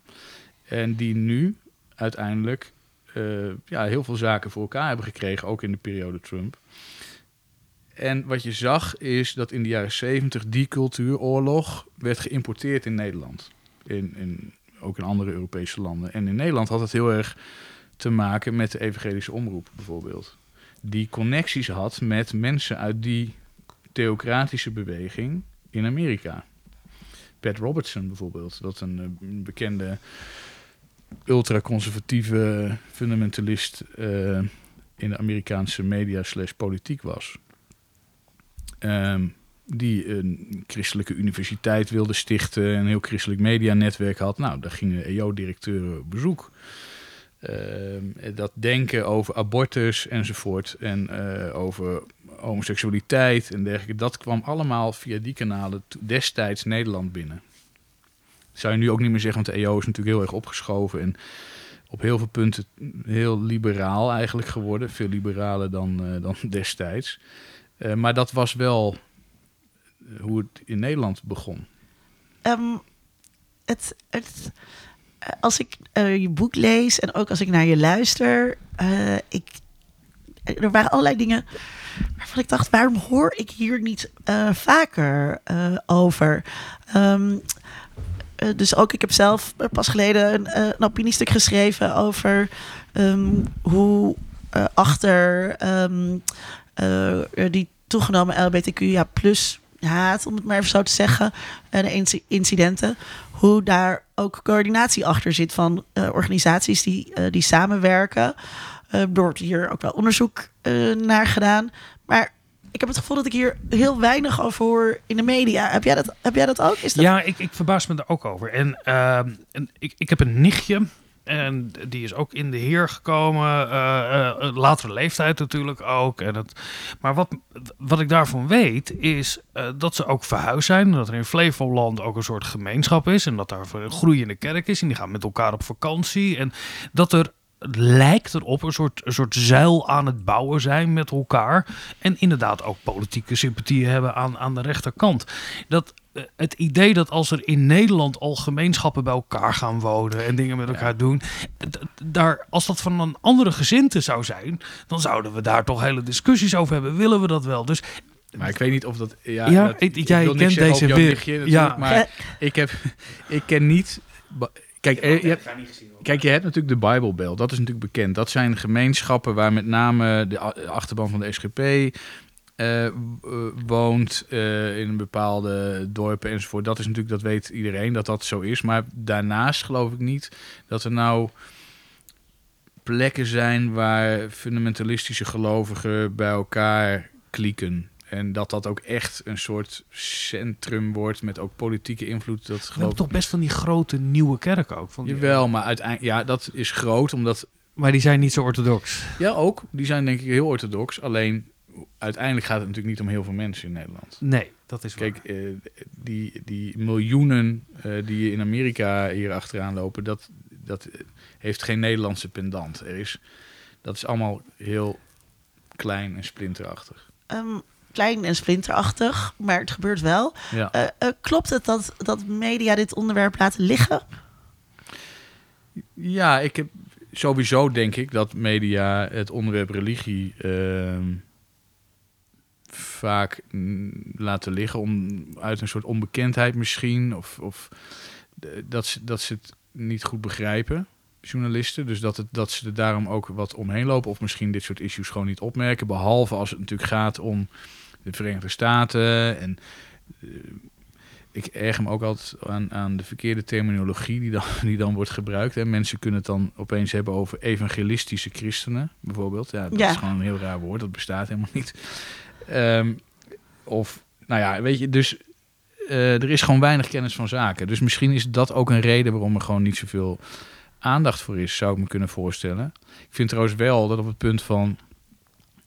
En die nu uiteindelijk eh, ja, heel veel zaken voor elkaar hebben gekregen, ook in de periode Trump. En wat je zag is dat in de jaren 70 die cultuuroorlog werd geïmporteerd in Nederland. In, in, ook in andere Europese landen. En in Nederland had het heel erg te maken met de evangelische omroep bijvoorbeeld. Die connecties had met mensen uit die theocratische beweging in Amerika. Pat Robertson bijvoorbeeld, dat een eh, bekende ultraconservatieve fundamentalist eh, in de Amerikaanse media slash politiek was. Ehm, die een christelijke universiteit wilde stichten, een heel christelijk medianetwerk had. Nou, daar gingen EO-directeuren op bezoek. Ehm, dat denken over abortus enzovoort en eh, over homoseksualiteit en dergelijke, dat kwam allemaal via die kanalen destijds Nederland binnen. Zou je nu ook niet meer zeggen, want de EO is natuurlijk heel erg opgeschoven en op heel veel punten heel liberaal eigenlijk geworden. Veel liberaler dan, eh, dan destijds. Eh, maar dat was wel hoe het in Nederland begon. Ehm, het, het, eh, als ik eh, je boek lees en ook als ik naar je luister, eh, ik, er waren allerlei dingen waarvan ik dacht, waarom hoor ik hier niet eh, vaker eh, over? Ehm, eh, dus ook, ik heb zelf pas geleden een, eh, een opiniestuk geschreven over ehm, hoe eh, achter eh, die toegenomen LBTQIA plus haat, om het maar even zo te zeggen, en inci- incidenten, hoe daar ook coördinatie achter zit van eh, organisaties die, eh, die samenwerken. Eh, er wordt hier ook wel onderzoek eh, naar gedaan. Maar ik heb het gevoel dat ik hier heel weinig over hoor in de media. Heb jij dat, heb jij dat ook? Is dat... Ja, ik, ik verbaas me er ook over. En, ehm, en ik, ik heb een nichtje. En die is ook in de heer gekomen. eh, eh, latere leeftijd natuurlijk ook. En het, maar wat, wat ik daarvan weet, is eh, dat ze ook verhuisd zijn. Dat er in Flevoland ook een soort gemeenschap is. En dat daar een groeiende kerk is. En die gaan met elkaar op vakantie. En dat er lijkt erop een soort, een soort zuil aan het bouwen zijn met elkaar. En inderdaad ook politieke sympathieën hebben aan, aan de rechterkant. Dat het idee dat als er in Nederland al gemeenschappen bij elkaar gaan wonen en dingen met elkaar doen, daar, als dat van een andere gezinte zou zijn, dan zouden we daar toch hele discussies over hebben. Willen we dat wel? Dus Maar ik weet niet of dat... Ja, Ja, dat- ik- ik jij wil niks kent zeggen deze over jouw weer. Ja. maar ik, heb, ik ken niet... Kijk, er- je hebt, kijk, je hebt natuurlijk de Bible Belt. Dat is natuurlijk bekend. Dat zijn gemeenschappen waar met name de achterban van de SGP eh, eh, woont eh, in een bepaalde dorpen enzovoort. Dat is natuurlijk, dat weet iedereen dat dat zo is. Maar daarnaast geloof ik niet dat er nou plekken zijn waar fundamentalistische gelovigen bij elkaar klieken. En dat dat ook echt een soort centrum wordt met ook politieke invloed. Dat geloof toch best van die grote nieuwe kerken ook. Van die- Jawel, maar uiteindelijk, ja, dat is groot, omdat Maar die zijn niet zo orthodox. ja, ook. Die zijn denk ik heel orthodox. Alleen uiteindelijk gaat het natuurlijk niet om heel veel mensen in Nederland. Nee, dat is Kijk, eh, die, die miljoenen eh, die in Amerika hier achteraan lopen, dat, dat eh, heeft geen Nederlandse pendant. Er is, dat is allemaal heel klein en splinterachtig. Ehm, klein en splinterachtig, maar het gebeurt wel. Ja. Klopt het dat, dat media dit onderwerp laten liggen? Ja, ik heb sowieso denk ik dat media het onderwerp religie ehm, vaak laten liggen om uit een soort onbekendheid misschien of, of dat, ze, dat ze het niet goed begrijpen. journalisten. Dus dat, het, dat ze er daarom ook wat omheen lopen. Of misschien dit soort issues gewoon niet opmerken. Behalve als het natuurlijk gaat om de Verenigde Staten. En eh, ik erger me ook altijd aan, aan de verkeerde terminologie die dan, die dan wordt gebruikt. En mensen kunnen het dan opeens hebben over evangelistische christenen, bijvoorbeeld. Ja, dat Ja. is gewoon een heel raar woord. Dat bestaat helemaal niet. Ehm, of, nou ja, weet je, dus eh, er is gewoon weinig kennis van zaken. Dus misschien is dat ook een reden waarom er gewoon niet zoveel aandacht voor is, zou ik me kunnen voorstellen. Ik vind trouwens wel dat op het punt van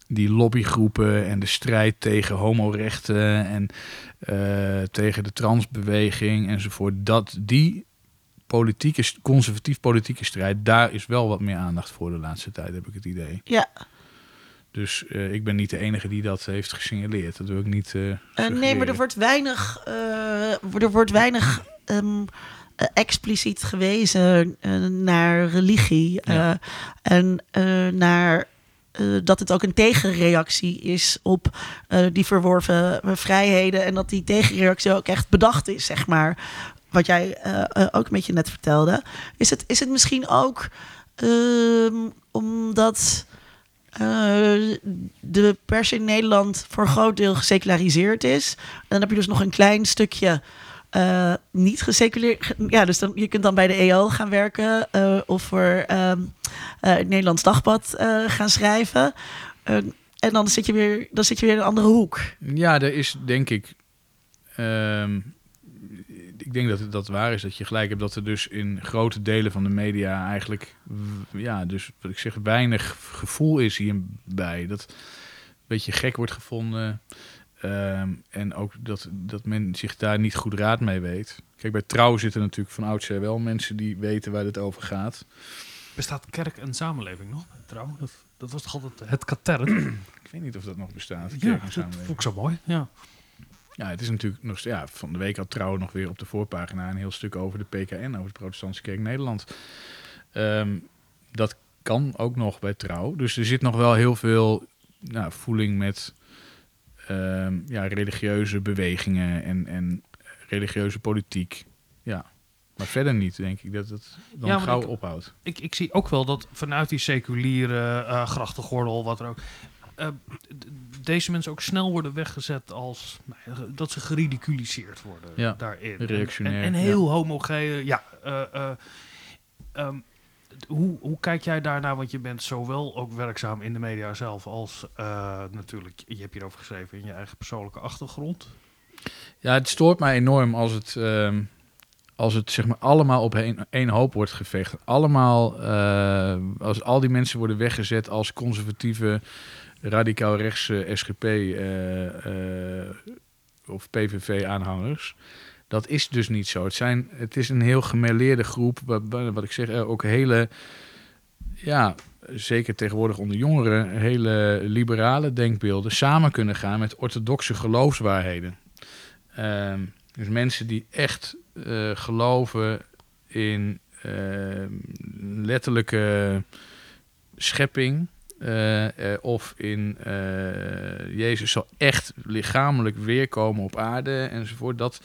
die lobbygroepen en de strijd tegen homorechten en eh, tegen de transbeweging enzovoort, dat die politieke, conservatief politieke strijd, daar is wel wat meer aandacht voor de laatste tijd, heb ik het idee. Ja, Dus eh, ik ben niet de enige die dat heeft gesignaleerd. Dat wil ik niet. eh, Eh, nee, maar er wordt weinig, er wordt weinig ehm, eh, expliciet gewezen naar religie. Ja. en naar dat het ook een tegenreactie is op die verworven vrijheden. En dat die tegenreactie ook echt bedacht is, zeg maar. Wat jij ook een beetje net vertelde. Is het, is het misschien ook ehm, omdat eh, de pers in Nederland voor een groot deel geseculariseerd is. En dan heb je dus nog een klein stukje eh, niet geseculeerd. ge- Ja, dus dan, je kunt dan bij de EO gaan werken eh, of voor ehm, eh, het Nederlands Dagblad gaan schrijven. En dan zit, je weer, dan zit je weer in een andere hoek. Ja, er is denk ik. ehm, denk dat het dat waar is dat je gelijk hebt dat er dus in grote delen van de media eigenlijk. Ja, dus wat ik zeg, weinig gevoel is hierbij. Dat een beetje gek wordt gevonden. Ehm, en ook dat, dat men zich daar niet goed raad mee weet. Kijk, bij trouw zitten natuurlijk van oudsher wel mensen die weten waar het over gaat. Bestaat kerk en samenleving nog? Trouw? Dat, dat was toch altijd het katern? Ik weet niet of dat nog bestaat. ja, kerk en dat samenleving. vond ik zo mooi. Ja. Ja, het is natuurlijk nog ja, van de week had Trouw nog weer op de voorpagina een heel stuk over de PKN, over de Protestantse Kerk Nederland. Ehm, dat kan ook nog bij Trouw. Dus er zit nog wel heel veel nou, voeling met ehm, ja, religieuze bewegingen en, en religieuze politiek. Ja, maar verder niet, denk ik, dat het dan Ja, gauw ik- ophoudt. Ik, ik zie ook wel dat vanuit die seculiere eh grachtengordel, wat er ook... eh, deze mensen ook snel worden weggezet als... nou ja, dat ze geridiculiseerd worden Ja, daarin. reactionair, En, en, en heel homogeen. Ja, eh, eh, ehm, hoe, hoe kijk jij daarnaar? Want je bent zowel ook werkzaam in de media zelf als natuurlijk... Je hebt hierover geschreven in je eigen persoonlijke achtergrond. Ja, het stoort mij enorm als het, ehm, als het zeg maar allemaal op één, één hoop wordt geveegd. Allemaal, als al die mensen worden weggezet als conservatieve, radicaal rechtse SGP eh, eh, of PVV-aanhangers. Dat is dus niet zo. Het, zijn, het is een heel gemêleerde groep, wa- wa- wat ik zeg, ook hele, ja, zeker tegenwoordig onder jongeren, hele liberale denkbeelden samen kunnen gaan met orthodoxe geloofswaarheden. Ehm, dus mensen die echt eh, geloven in ehm, letterlijke schepping. Eh, eh, of in eh, Jezus zal echt lichamelijk weerkomen op aarde enzovoort. Dat,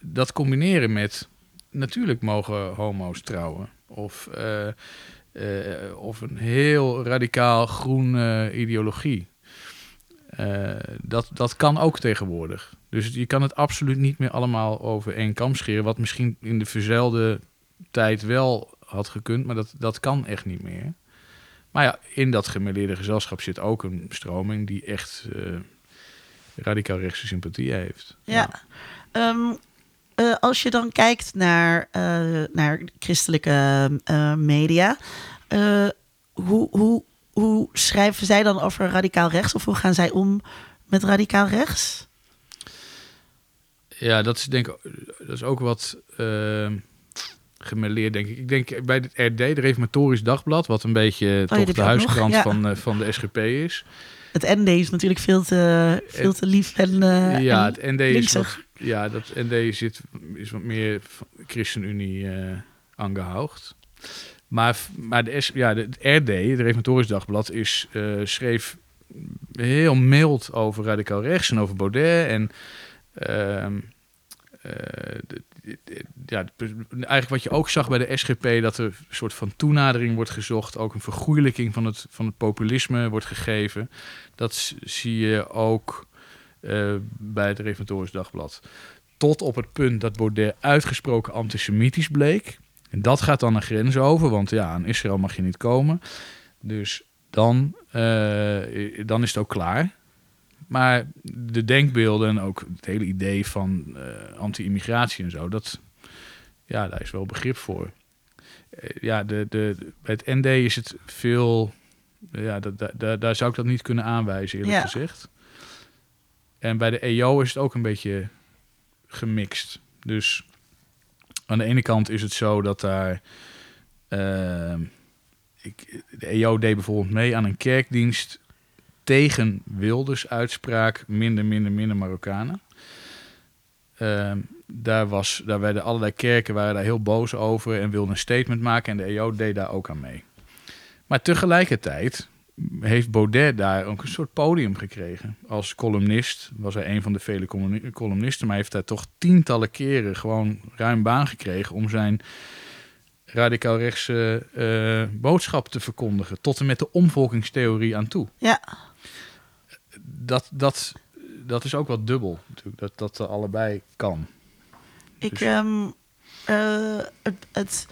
dat combineren met natuurlijk mogen homo's trouwen. Of, of een heel radicaal groene ideologie. Dat, dat kan ook tegenwoordig. Dus je kan het absoluut niet meer allemaal over één kam scheren. Wat misschien in de verzuilde tijd wel had gekund, maar dat, dat kan echt niet meer. Maar ja, in dat gemêleerde gezelschap zit ook een stroming die echt eh, radicaal rechtse sympathie heeft. Ja. Ehm, eh, als je dan kijkt naar, eh, naar christelijke media, hoe, hoe, hoe schrijven zij dan over radicaal rechts? Of hoe gaan zij om met radicaal rechts? Ja, dat is denk ik dat is ook wat uh, gemêleerd, denk ik. Ik denk bij het RD, de Reformatorisch Dagblad, wat een beetje Oh, toch de huiskrant ja. van, eh, van de SGP is. Het ND is natuurlijk veel te, veel te lief en, eh, ja, en het ND is wat, ja, dat ND zit, is wat meer ChristenUnie eh aangehoogd. Maar, maar de, S, ja, de, het RD, het Reformatorisch Dagblad, is, eh, schreef heel mild over radicaal rechts en over Baudet. En ehm, eh, de- de- de- ja, de- eigenlijk wat je ook zag bij de SGP, dat er een soort van toenadering wordt gezocht, ook een vergoeilijking van het, van het populisme wordt gegeven. Dat zie je ook eh, bij het Reformatorisch Dagblad. Tot op het punt dat Baudet uitgesproken antisemitisch bleek. En dat gaat dan een grens over, want ja, aan Israël mag je niet komen. Dus dan, eh, dan is het ook klaar. Maar de denkbeelden en ook het hele idee van eh, anti-immigratie en zo, dat, ja, daar is wel begrip voor. Eh, ja, de, de, bij het ND is het veel, ja, dat, da- da- daar zou ik dat niet kunnen aanwijzen, eerlijk Ja. gezegd. En bij de EO is het ook een beetje gemixt. Dus aan de ene kant is het zo dat daar. ehm, ik, de EO deed bijvoorbeeld mee aan een kerkdienst tegen Wilders uitspraak minder, minder, minder Marokkanen. Ehm, daar, was, daar werden allerlei kerken waren daar heel boos over en wilden een statement maken en de EO deed daar ook aan mee. Maar tegelijkertijd heeft Baudet daar ook een soort podium gekregen. Als columnist was hij een van de vele columni- columnisten, maar heeft hij toch tientallen keren gewoon ruim baan gekregen om zijn radicaal rechtse eh, boodschap te verkondigen. Tot en met de omvolkingstheorie aan toe. Ja. Dat, dat, dat is ook wat dubbel, natuurlijk, dat dat er allebei kan. Ik, Dus- ehm, eh, het, het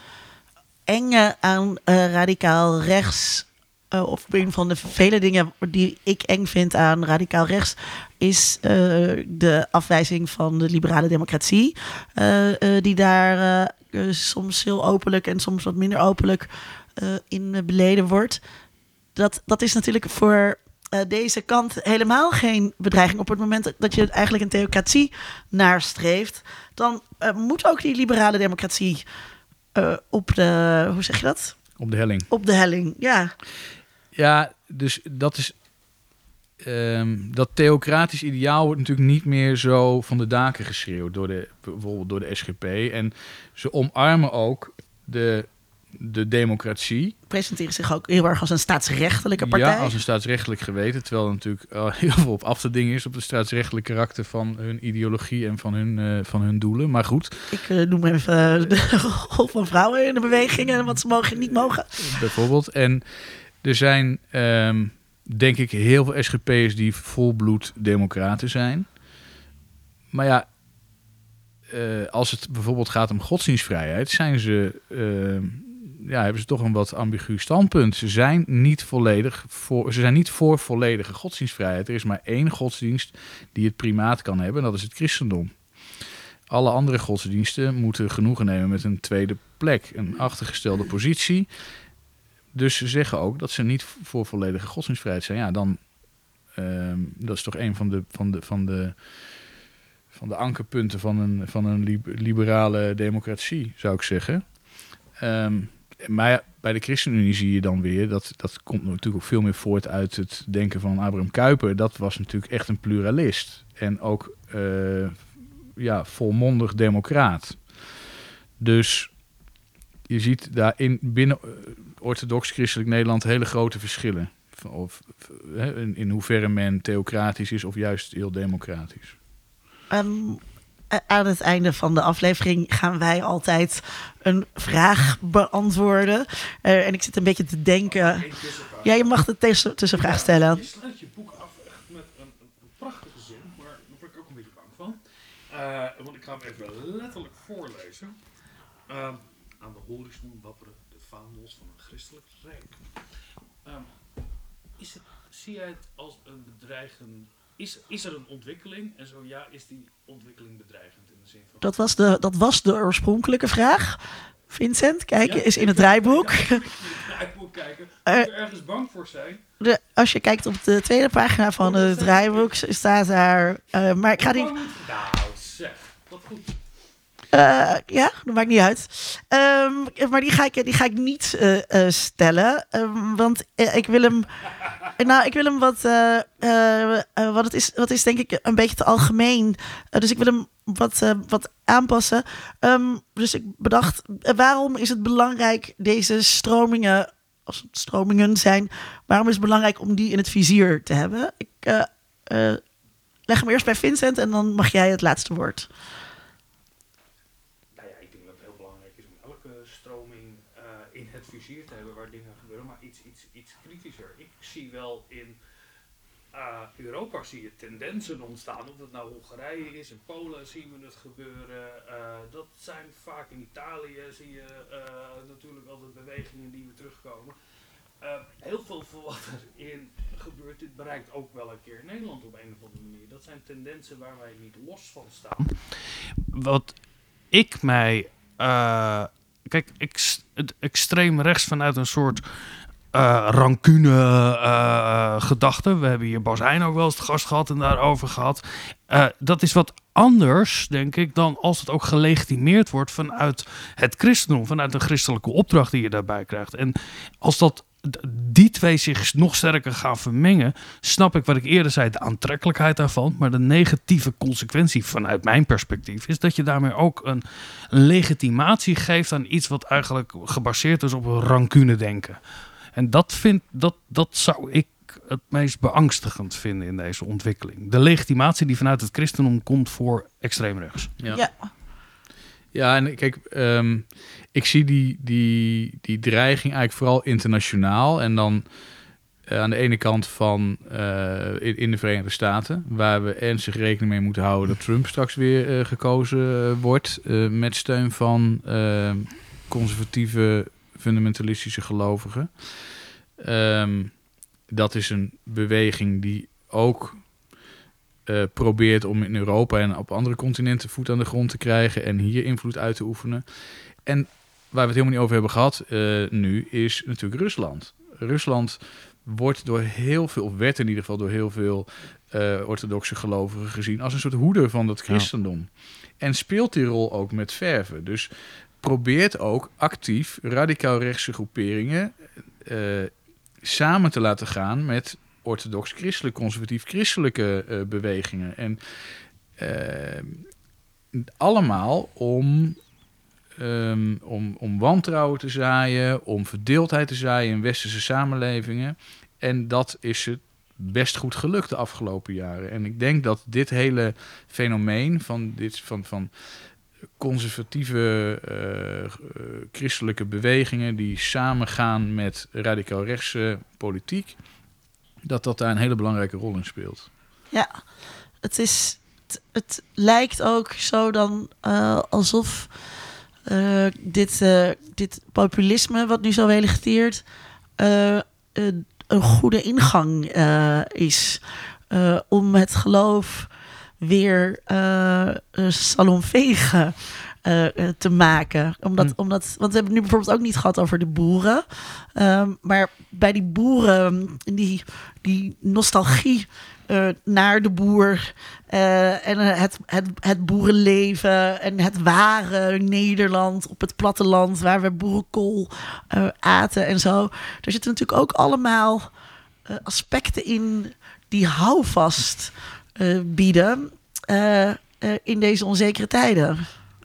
enge aan eh, radicaal rechts, eh, of een van de vele dingen die ik eng vind aan radicaal rechts, is de afwijzing van de liberale democratie, die daar soms heel openlijk en soms wat minder openlijk in beleden wordt. Dat, dat is natuurlijk voor eh, deze kant helemaal geen bedreiging. Op het moment dat je eigenlijk een theocratie nastreeft, dan eh, moet ook die liberale democratie eh, op de, hoe zeg je dat? Op de helling. Op de helling, ja. Ja, dus dat is. ehm, dat theocratisch ideaal wordt natuurlijk niet meer zo van de daken geschreeuwd door de, bijvoorbeeld door de SGP. En ze omarmen ook de, de democratie. Presenteren zich ook heel erg als een staatsrechtelijke partij. Ja, als een staatsrechtelijk geweten. Terwijl er natuurlijk al heel veel op af te dingen is op het staatsrechtelijk karakter van hun ideologie en van hun, eh, van hun doelen. Maar goed, Ik eh, noem even eh, de rol van vrouwen in de bewegingen en wat ze mogen en niet mogen. bijvoorbeeld. En er zijn, ehm, denk ik, heel veel SGP'ers die volbloed democraten zijn. Maar ja, eh, als het bijvoorbeeld gaat om godsdienstvrijheid, zijn ze, ehm, ja, hebben ze toch een wat ambigu standpunt. Ze zijn niet volledig voor, ze zijn niet voor volledige godsdienstvrijheid. Er is maar één godsdienst die het primaat kan hebben, en dat is het christendom. Alle andere godsdiensten moeten genoegen nemen met een tweede plek, een achtergestelde positie. Dus ze zeggen ook dat ze niet voor volledige godsdienstvrijheid zijn. Ja, dan ehm, dat is toch een van de, van de, van de, van de ankerpunten van een, van een lib- liberale democratie, zou ik zeggen. Ehm, maar bij de ChristenUnie zie je dan weer, dat, dat komt natuurlijk ook veel meer voort uit het denken van Abraham Kuyper. Dat was natuurlijk echt een pluralist. En ook eh, ja, volmondig democraat. Dus je ziet daarin binnen eh, orthodox-christelijk Nederland hele grote verschillen. Of, in, hoeverre men theocratisch is of juist heel democratisch. Ehm, aan het einde van de aflevering gaan wij altijd een vraag beantwoorden. Eh, en ik zit een beetje te denken. Ja, je mag de tussen- tussenvraag stellen. Je sluit je boek af echt met een, een, prachtige zin, maar daar word ik ook een beetje bang van. Eh, want ik ga hem even letterlijk voorlezen. Ehm, aan de horizon wapperen de vaandels van een christelijk rijk. Ehm, is het, zie jij het als een bedreigend... Is, is er een ontwikkeling? En zo ja, is die ontwikkeling bedreigend in de zin van... Dat was de, dat was de oorspronkelijke vraag. Vincent, kijk Ja, eens in het draaiboek. Ja, in het draaiboek kijken. Eh, Moet je ergens bang voor zijn? De, als je kijkt op de tweede pagina van het draaiboek, staat daar. eh, maar ik ga die. Eh, ja, dat maakt niet uit. Ehm, maar die ga ik, die ga ik niet eh, eh, stellen. Ehm, want ik wil hem. Nou, ik wil hem wat. wat, het is, wat is denk ik een beetje te algemeen. Dus ik wil hem wat, wat aanpassen. Ehm, dus ik bedacht, waarom is het belangrijk deze stromingen. Als het stromingen zijn, waarom is het belangrijk om die in het vizier te hebben? Ik leg hem eerst bij Vincent en dan mag jij het laatste woord. het vizier te hebben waar dingen gebeuren, maar iets, iets, iets kritischer. Ik zie wel in uh, Europa zie je tendensen ontstaan. Of dat nou Hongarije is, in Polen zien we het gebeuren. Uh, dat zijn vaak in Italië zie je uh, natuurlijk altijd bewegingen die weer terugkomen. heel veel van wat erin gebeurt, dit bereikt ook wel een keer Nederland op een of andere manier. Dat zijn tendensen waar wij niet los van staan. Wat ik mij. kijk, het extreem rechts vanuit een soort uh, rancune uh, gedachten. We hebben hier Bas Heijn ook wel eens gast gehad en daarover gehad. Uh, dat is wat anders, denk ik, dan als het ook gelegitimeerd wordt vanuit het christendom, vanuit een christelijke opdracht die je daarbij krijgt. En als dat die twee zich nog sterker gaan vermengen, snap ik wat ik eerder zei, de aantrekkelijkheid daarvan. Maar de negatieve consequentie vanuit mijn perspectief is dat je daarmee ook een legitimatie geeft aan iets wat eigenlijk gebaseerd is op rancune denken. En dat, vind, dat, dat zou ik het meest beangstigend vinden in deze ontwikkeling. De legitimatie die vanuit het christendom komt voor extreemrechts. Ja. ja. Ja, en kijk, ehm, ik zie die, die, die dreiging eigenlijk vooral internationaal. En dan uh, aan de ene kant van uh, in, in, de Verenigde Staten, waar we ernstig rekening mee moeten houden dat Trump straks weer uh, gekozen wordt met steun van ehm, conservatieve fundamentalistische gelovigen. Um, dat is een beweging die ook uh, probeert om in Europa en op andere continenten voet aan de grond te krijgen en hier invloed uit te oefenen. En waar we het helemaal niet over hebben gehad uh, nu, is natuurlijk Rusland. Rusland wordt door heel veel, of werd in ieder geval door heel veel uh, orthodoxe gelovigen gezien als een soort hoeder van het christendom. En speelt die rol ook met verven. Dus probeert ook actief radicaal rechtse groeperingen uh, samen te laten gaan met orthodox christelijk, conservatief christelijke uh, bewegingen. En uh, allemaal om, um, om, om wantrouwen te zaaien, om verdeeldheid te zaaien in westerse samenlevingen. En dat is het best goed gelukt de afgelopen jaren. En ik denk dat dit hele fenomeen van, dit, van, van conservatieve uh, christelijke bewegingen die samengaan met radicaal rechtse politiek, dat dat daar een hele belangrijke rol in speelt. Ja, het is. Het, lijkt ook zo dan uh, alsof uh, dit, dit populisme, wat nu zo vegeteert, een goede ingang is om het geloof weer uh, salonvegen uh, te maken. Omdat, hm. omdat, want we hebben het nu bijvoorbeeld ook niet gehad over de boeren. Um, maar bij die boeren, die, die nostalgie uh, naar de boer uh, en het, het, het boerenleven en het ware Nederland op het platteland waar we boerenkool uh, aten en zo. Er zitten natuurlijk ook allemaal aspecten in die houvast bieden uh, uh, in deze onzekere tijden.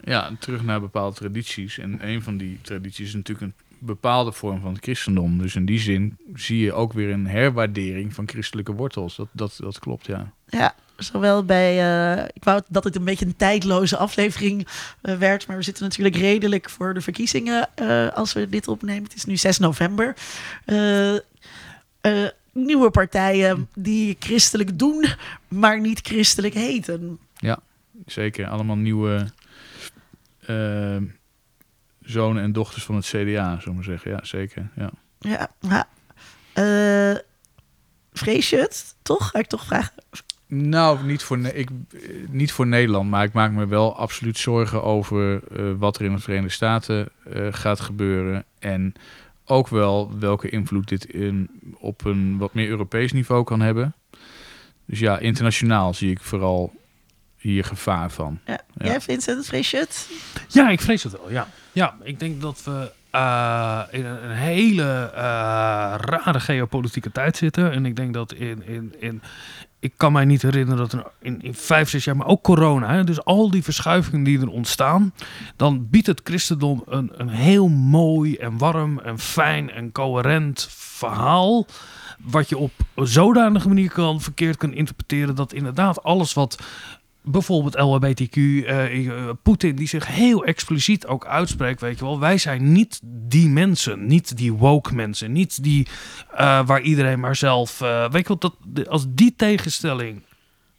Ja, terug naar bepaalde tradities. En een van die tradities is natuurlijk een bepaalde vorm van het christendom. Dus in die zin zie je ook weer een herwaardering van christelijke wortels. Dat, dat, dat klopt, ja. Ja, zowel bij. Uh, ik wou dat het een beetje een tijdloze aflevering uh, werd. Maar we zitten natuurlijk redelijk voor de verkiezingen uh, als we dit opnemen. Het is nu 6 november nieuwe partijen die christelijk doen, maar niet christelijk heten. Ja, zeker. Allemaal nieuwe uh, zonen en dochters van het CDA, zullen we zeggen. Ja, zeker. Ja, ja. Uh, vrees je het toch? Ga ik toch vragen. Nou, niet voor, ik, niet voor Nederland, maar ik maak me wel absoluut zorgen over uh, wat er in de Verenigde Staten gaat gebeuren. En ook wel welke invloed dit in, op een wat meer Europees niveau kan hebben. Dus ja, internationaal zie ik vooral hier gevaar van. Ja. ja. Jij, Vincent, vrees je het? Ja, ik vrees het wel, ja. Ja, ik denk dat we uh, in een, hele uh, rare geopolitieke tijd zitten. En ik denk dat in, in, in, ik kan mij niet herinneren dat er in, in vijf, zes jaar, maar ook corona, dus al die verschuivingen die er ontstaan, dan biedt het christendom een, een heel mooi en warm en fijn en coherent verhaal. Wat je op zodanige manier kan verkeerd kan interpreteren dat inderdaad alles wat bijvoorbeeld LHBTQ, eh, eh, Poetin, die zich heel expliciet ook uitspreekt, weet je wel. Wij zijn niet die mensen, niet die woke mensen, niet die eh, waar iedereen maar zelf, weet je wel, dat, als die tegenstelling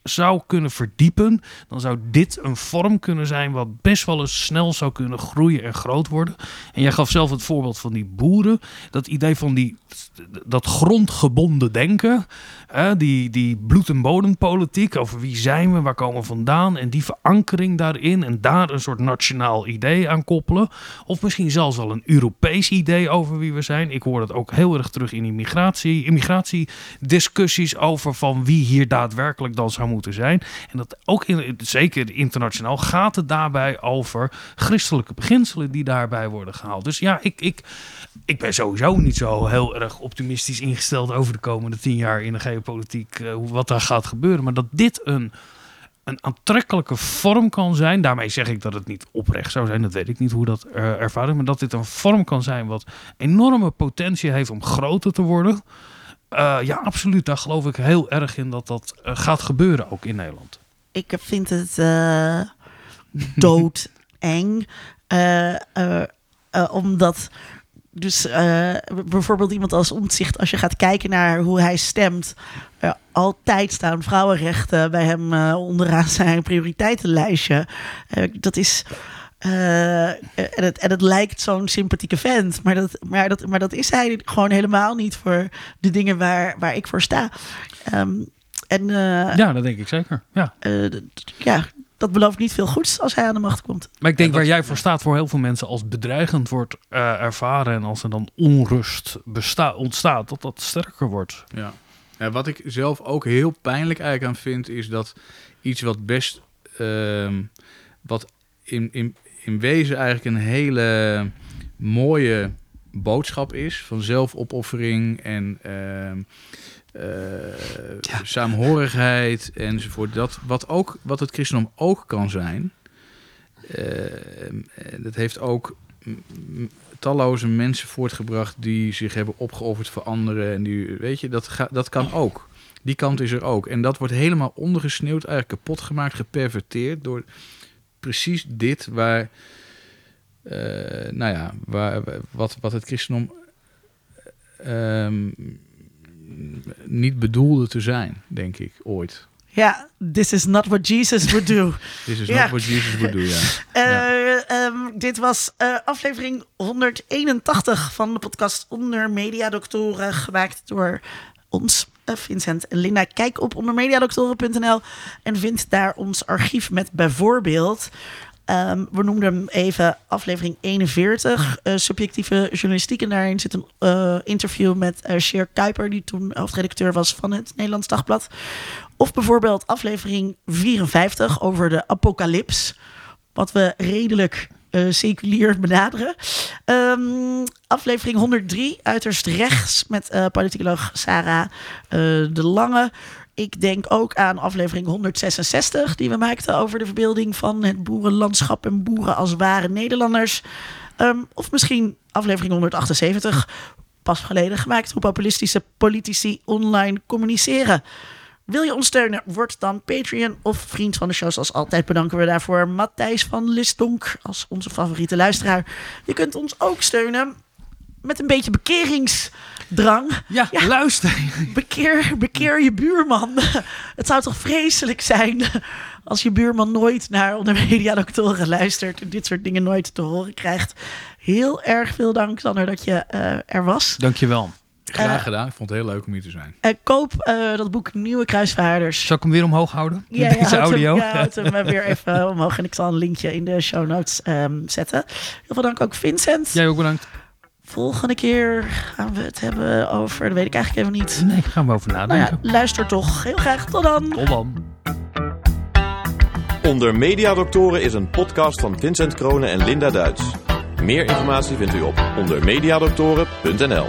zou kunnen verdiepen, dan zou dit een vorm kunnen zijn wat best wel eens snel zou kunnen groeien en groot worden. En jij gaf zelf het voorbeeld van die boeren, dat idee van die, dat grondgebonden denken, die, die bloed- en bodempolitiek over wie zijn we, waar komen we vandaan en die verankering daarin en daar een soort nationaal idee aan koppelen. Of misschien zelfs wel een Europees idee over wie we zijn. Ik hoor dat ook heel erg terug in immigratie, immigratiediscussies over van wie hier daadwerkelijk dan zou moeten zijn. En dat ook in, zeker internationaal gaat het daarbij over christelijke beginselen die daarbij worden gehaald. Dus ja, ik, ik, ik ben sowieso niet zo heel erg optimistisch ingesteld over de komende tien jaar in de geopolitiek, eh, wat daar gaat gebeuren. Maar dat dit een, een aantrekkelijke vorm kan zijn, daarmee zeg ik dat het niet oprecht zou zijn, dat weet ik niet hoe dat eh ervaren, maar dat dit een vorm kan zijn wat enorme potentie heeft om groter te worden. Eh, ja, absoluut. Daar geloof ik heel erg in dat dat gaat gebeuren ook in Nederland. Ik vind het eh doodeng. Omdat dus eh, bijvoorbeeld iemand als omzicht, als je gaat kijken naar hoe hij stemt, eh, altijd staan vrouwenrechten bij hem eh, onderaan zijn prioriteitenlijstje. Dat is. en, het, en het lijkt zo'n sympathieke vent, maar dat, maar, dat, maar dat is hij gewoon helemaal niet voor de dingen waar, waar ik voor sta. Ehm, en Ja, dat denk ik zeker. Ja. ja, dat belooft niet veel goeds als hij aan de macht komt. Maar ik denk waar jij voor staat voor heel veel mensen als bedreigend wordt eh, ervaren en als er dan onrust besta- ontstaat, dat dat sterker wordt. Ja. ja. Wat ik zelf ook heel pijnlijk eigenlijk aan vind, is dat iets wat best, ehm, wat in, in, in wezen eigenlijk een hele mooie boodschap is van zelfopoffering en eh, saamhorigheid enzovoort. Dat, wat, ook, wat het christendom ook kan zijn, ehm, dat heeft ook talloze mensen voortgebracht die zich hebben opgeofferd voor anderen. En die, weet je, dat, ga, dat kan ook. Die kant is er ook. En dat wordt helemaal ondergesneeuwd, eigenlijk kapot gemaakt, geperverteerd door precies dit waar, eh, nou ja, waar, wat, wat het christendom ehm, niet bedoelde te zijn, denk ik, ooit. Ja, this is not what Jesus would do. Dit is not what Jesus would do, ja. Eh, ehm, dit was eh, aflevering 181 van de podcast Onder Mediadoktoren, gemaakt door ons, eh, Vincent en Linda. Kijk op ondermediadoktoren.nl en vind daar ons archief met bijvoorbeeld... ehm, we noemden hem even aflevering 41, eh, subjectieve journalistiek. En daarin zit een eh, interview met eh Sheer Kuiper, die toen hoofdredacteur was van het Nederlands Dagblad. Of bijvoorbeeld aflevering 54 over de apocalyps. Wat we redelijk eh, seculier benaderen. Ehm, aflevering 103, uiterst rechts, met eh politicoloog Sarah de Lange. Ik denk ook aan aflevering 166, die we maakten over de verbeelding van het boerenlandschap en boeren als ware Nederlanders. Ehm, of misschien aflevering 178, pas geleden gemaakt, hoe populistische politici online communiceren. Wil je ons steunen? Word dan Patreon of vriend van de show. Zoals altijd bedanken we daarvoor Matthijs van Listdonk als onze favoriete luisteraar. Je kunt ons ook steunen met een beetje bekeringsdrang. Ja, Ja. luister. Bekeer, bekeer je buurman. Het zou toch vreselijk zijn als je buurman nooit naar onder mediadoktoren luistert en dit soort dingen nooit te horen krijgt. Heel erg veel dank, Sander, dat je eh, er was. Dankjewel. Graag Eh, gedaan. Ik vond het heel leuk om hier te zijn. Eh, koop eh, dat boek Nieuwe Kruisvaarders. Zal ik hem weer omhoog houden? Ja, Met ja, deze houd hem- audio? ja, houd hem weer even omhoog. En ik zal een linkje in de show notes ehm, zetten. Heel veel dank ook Vincent. Jij ook bedankt. Volgende keer gaan we het hebben over... Dat weet ik eigenlijk even niet. Nee, gaan we over Nou nadenken. ja, luister toch. Heel graag. Tot dan. Tot dan. Onder Mediadoktoren is een podcast van Vincent Kronen en Linda Duits. Meer informatie vindt u op ondermediadoktoren.nl.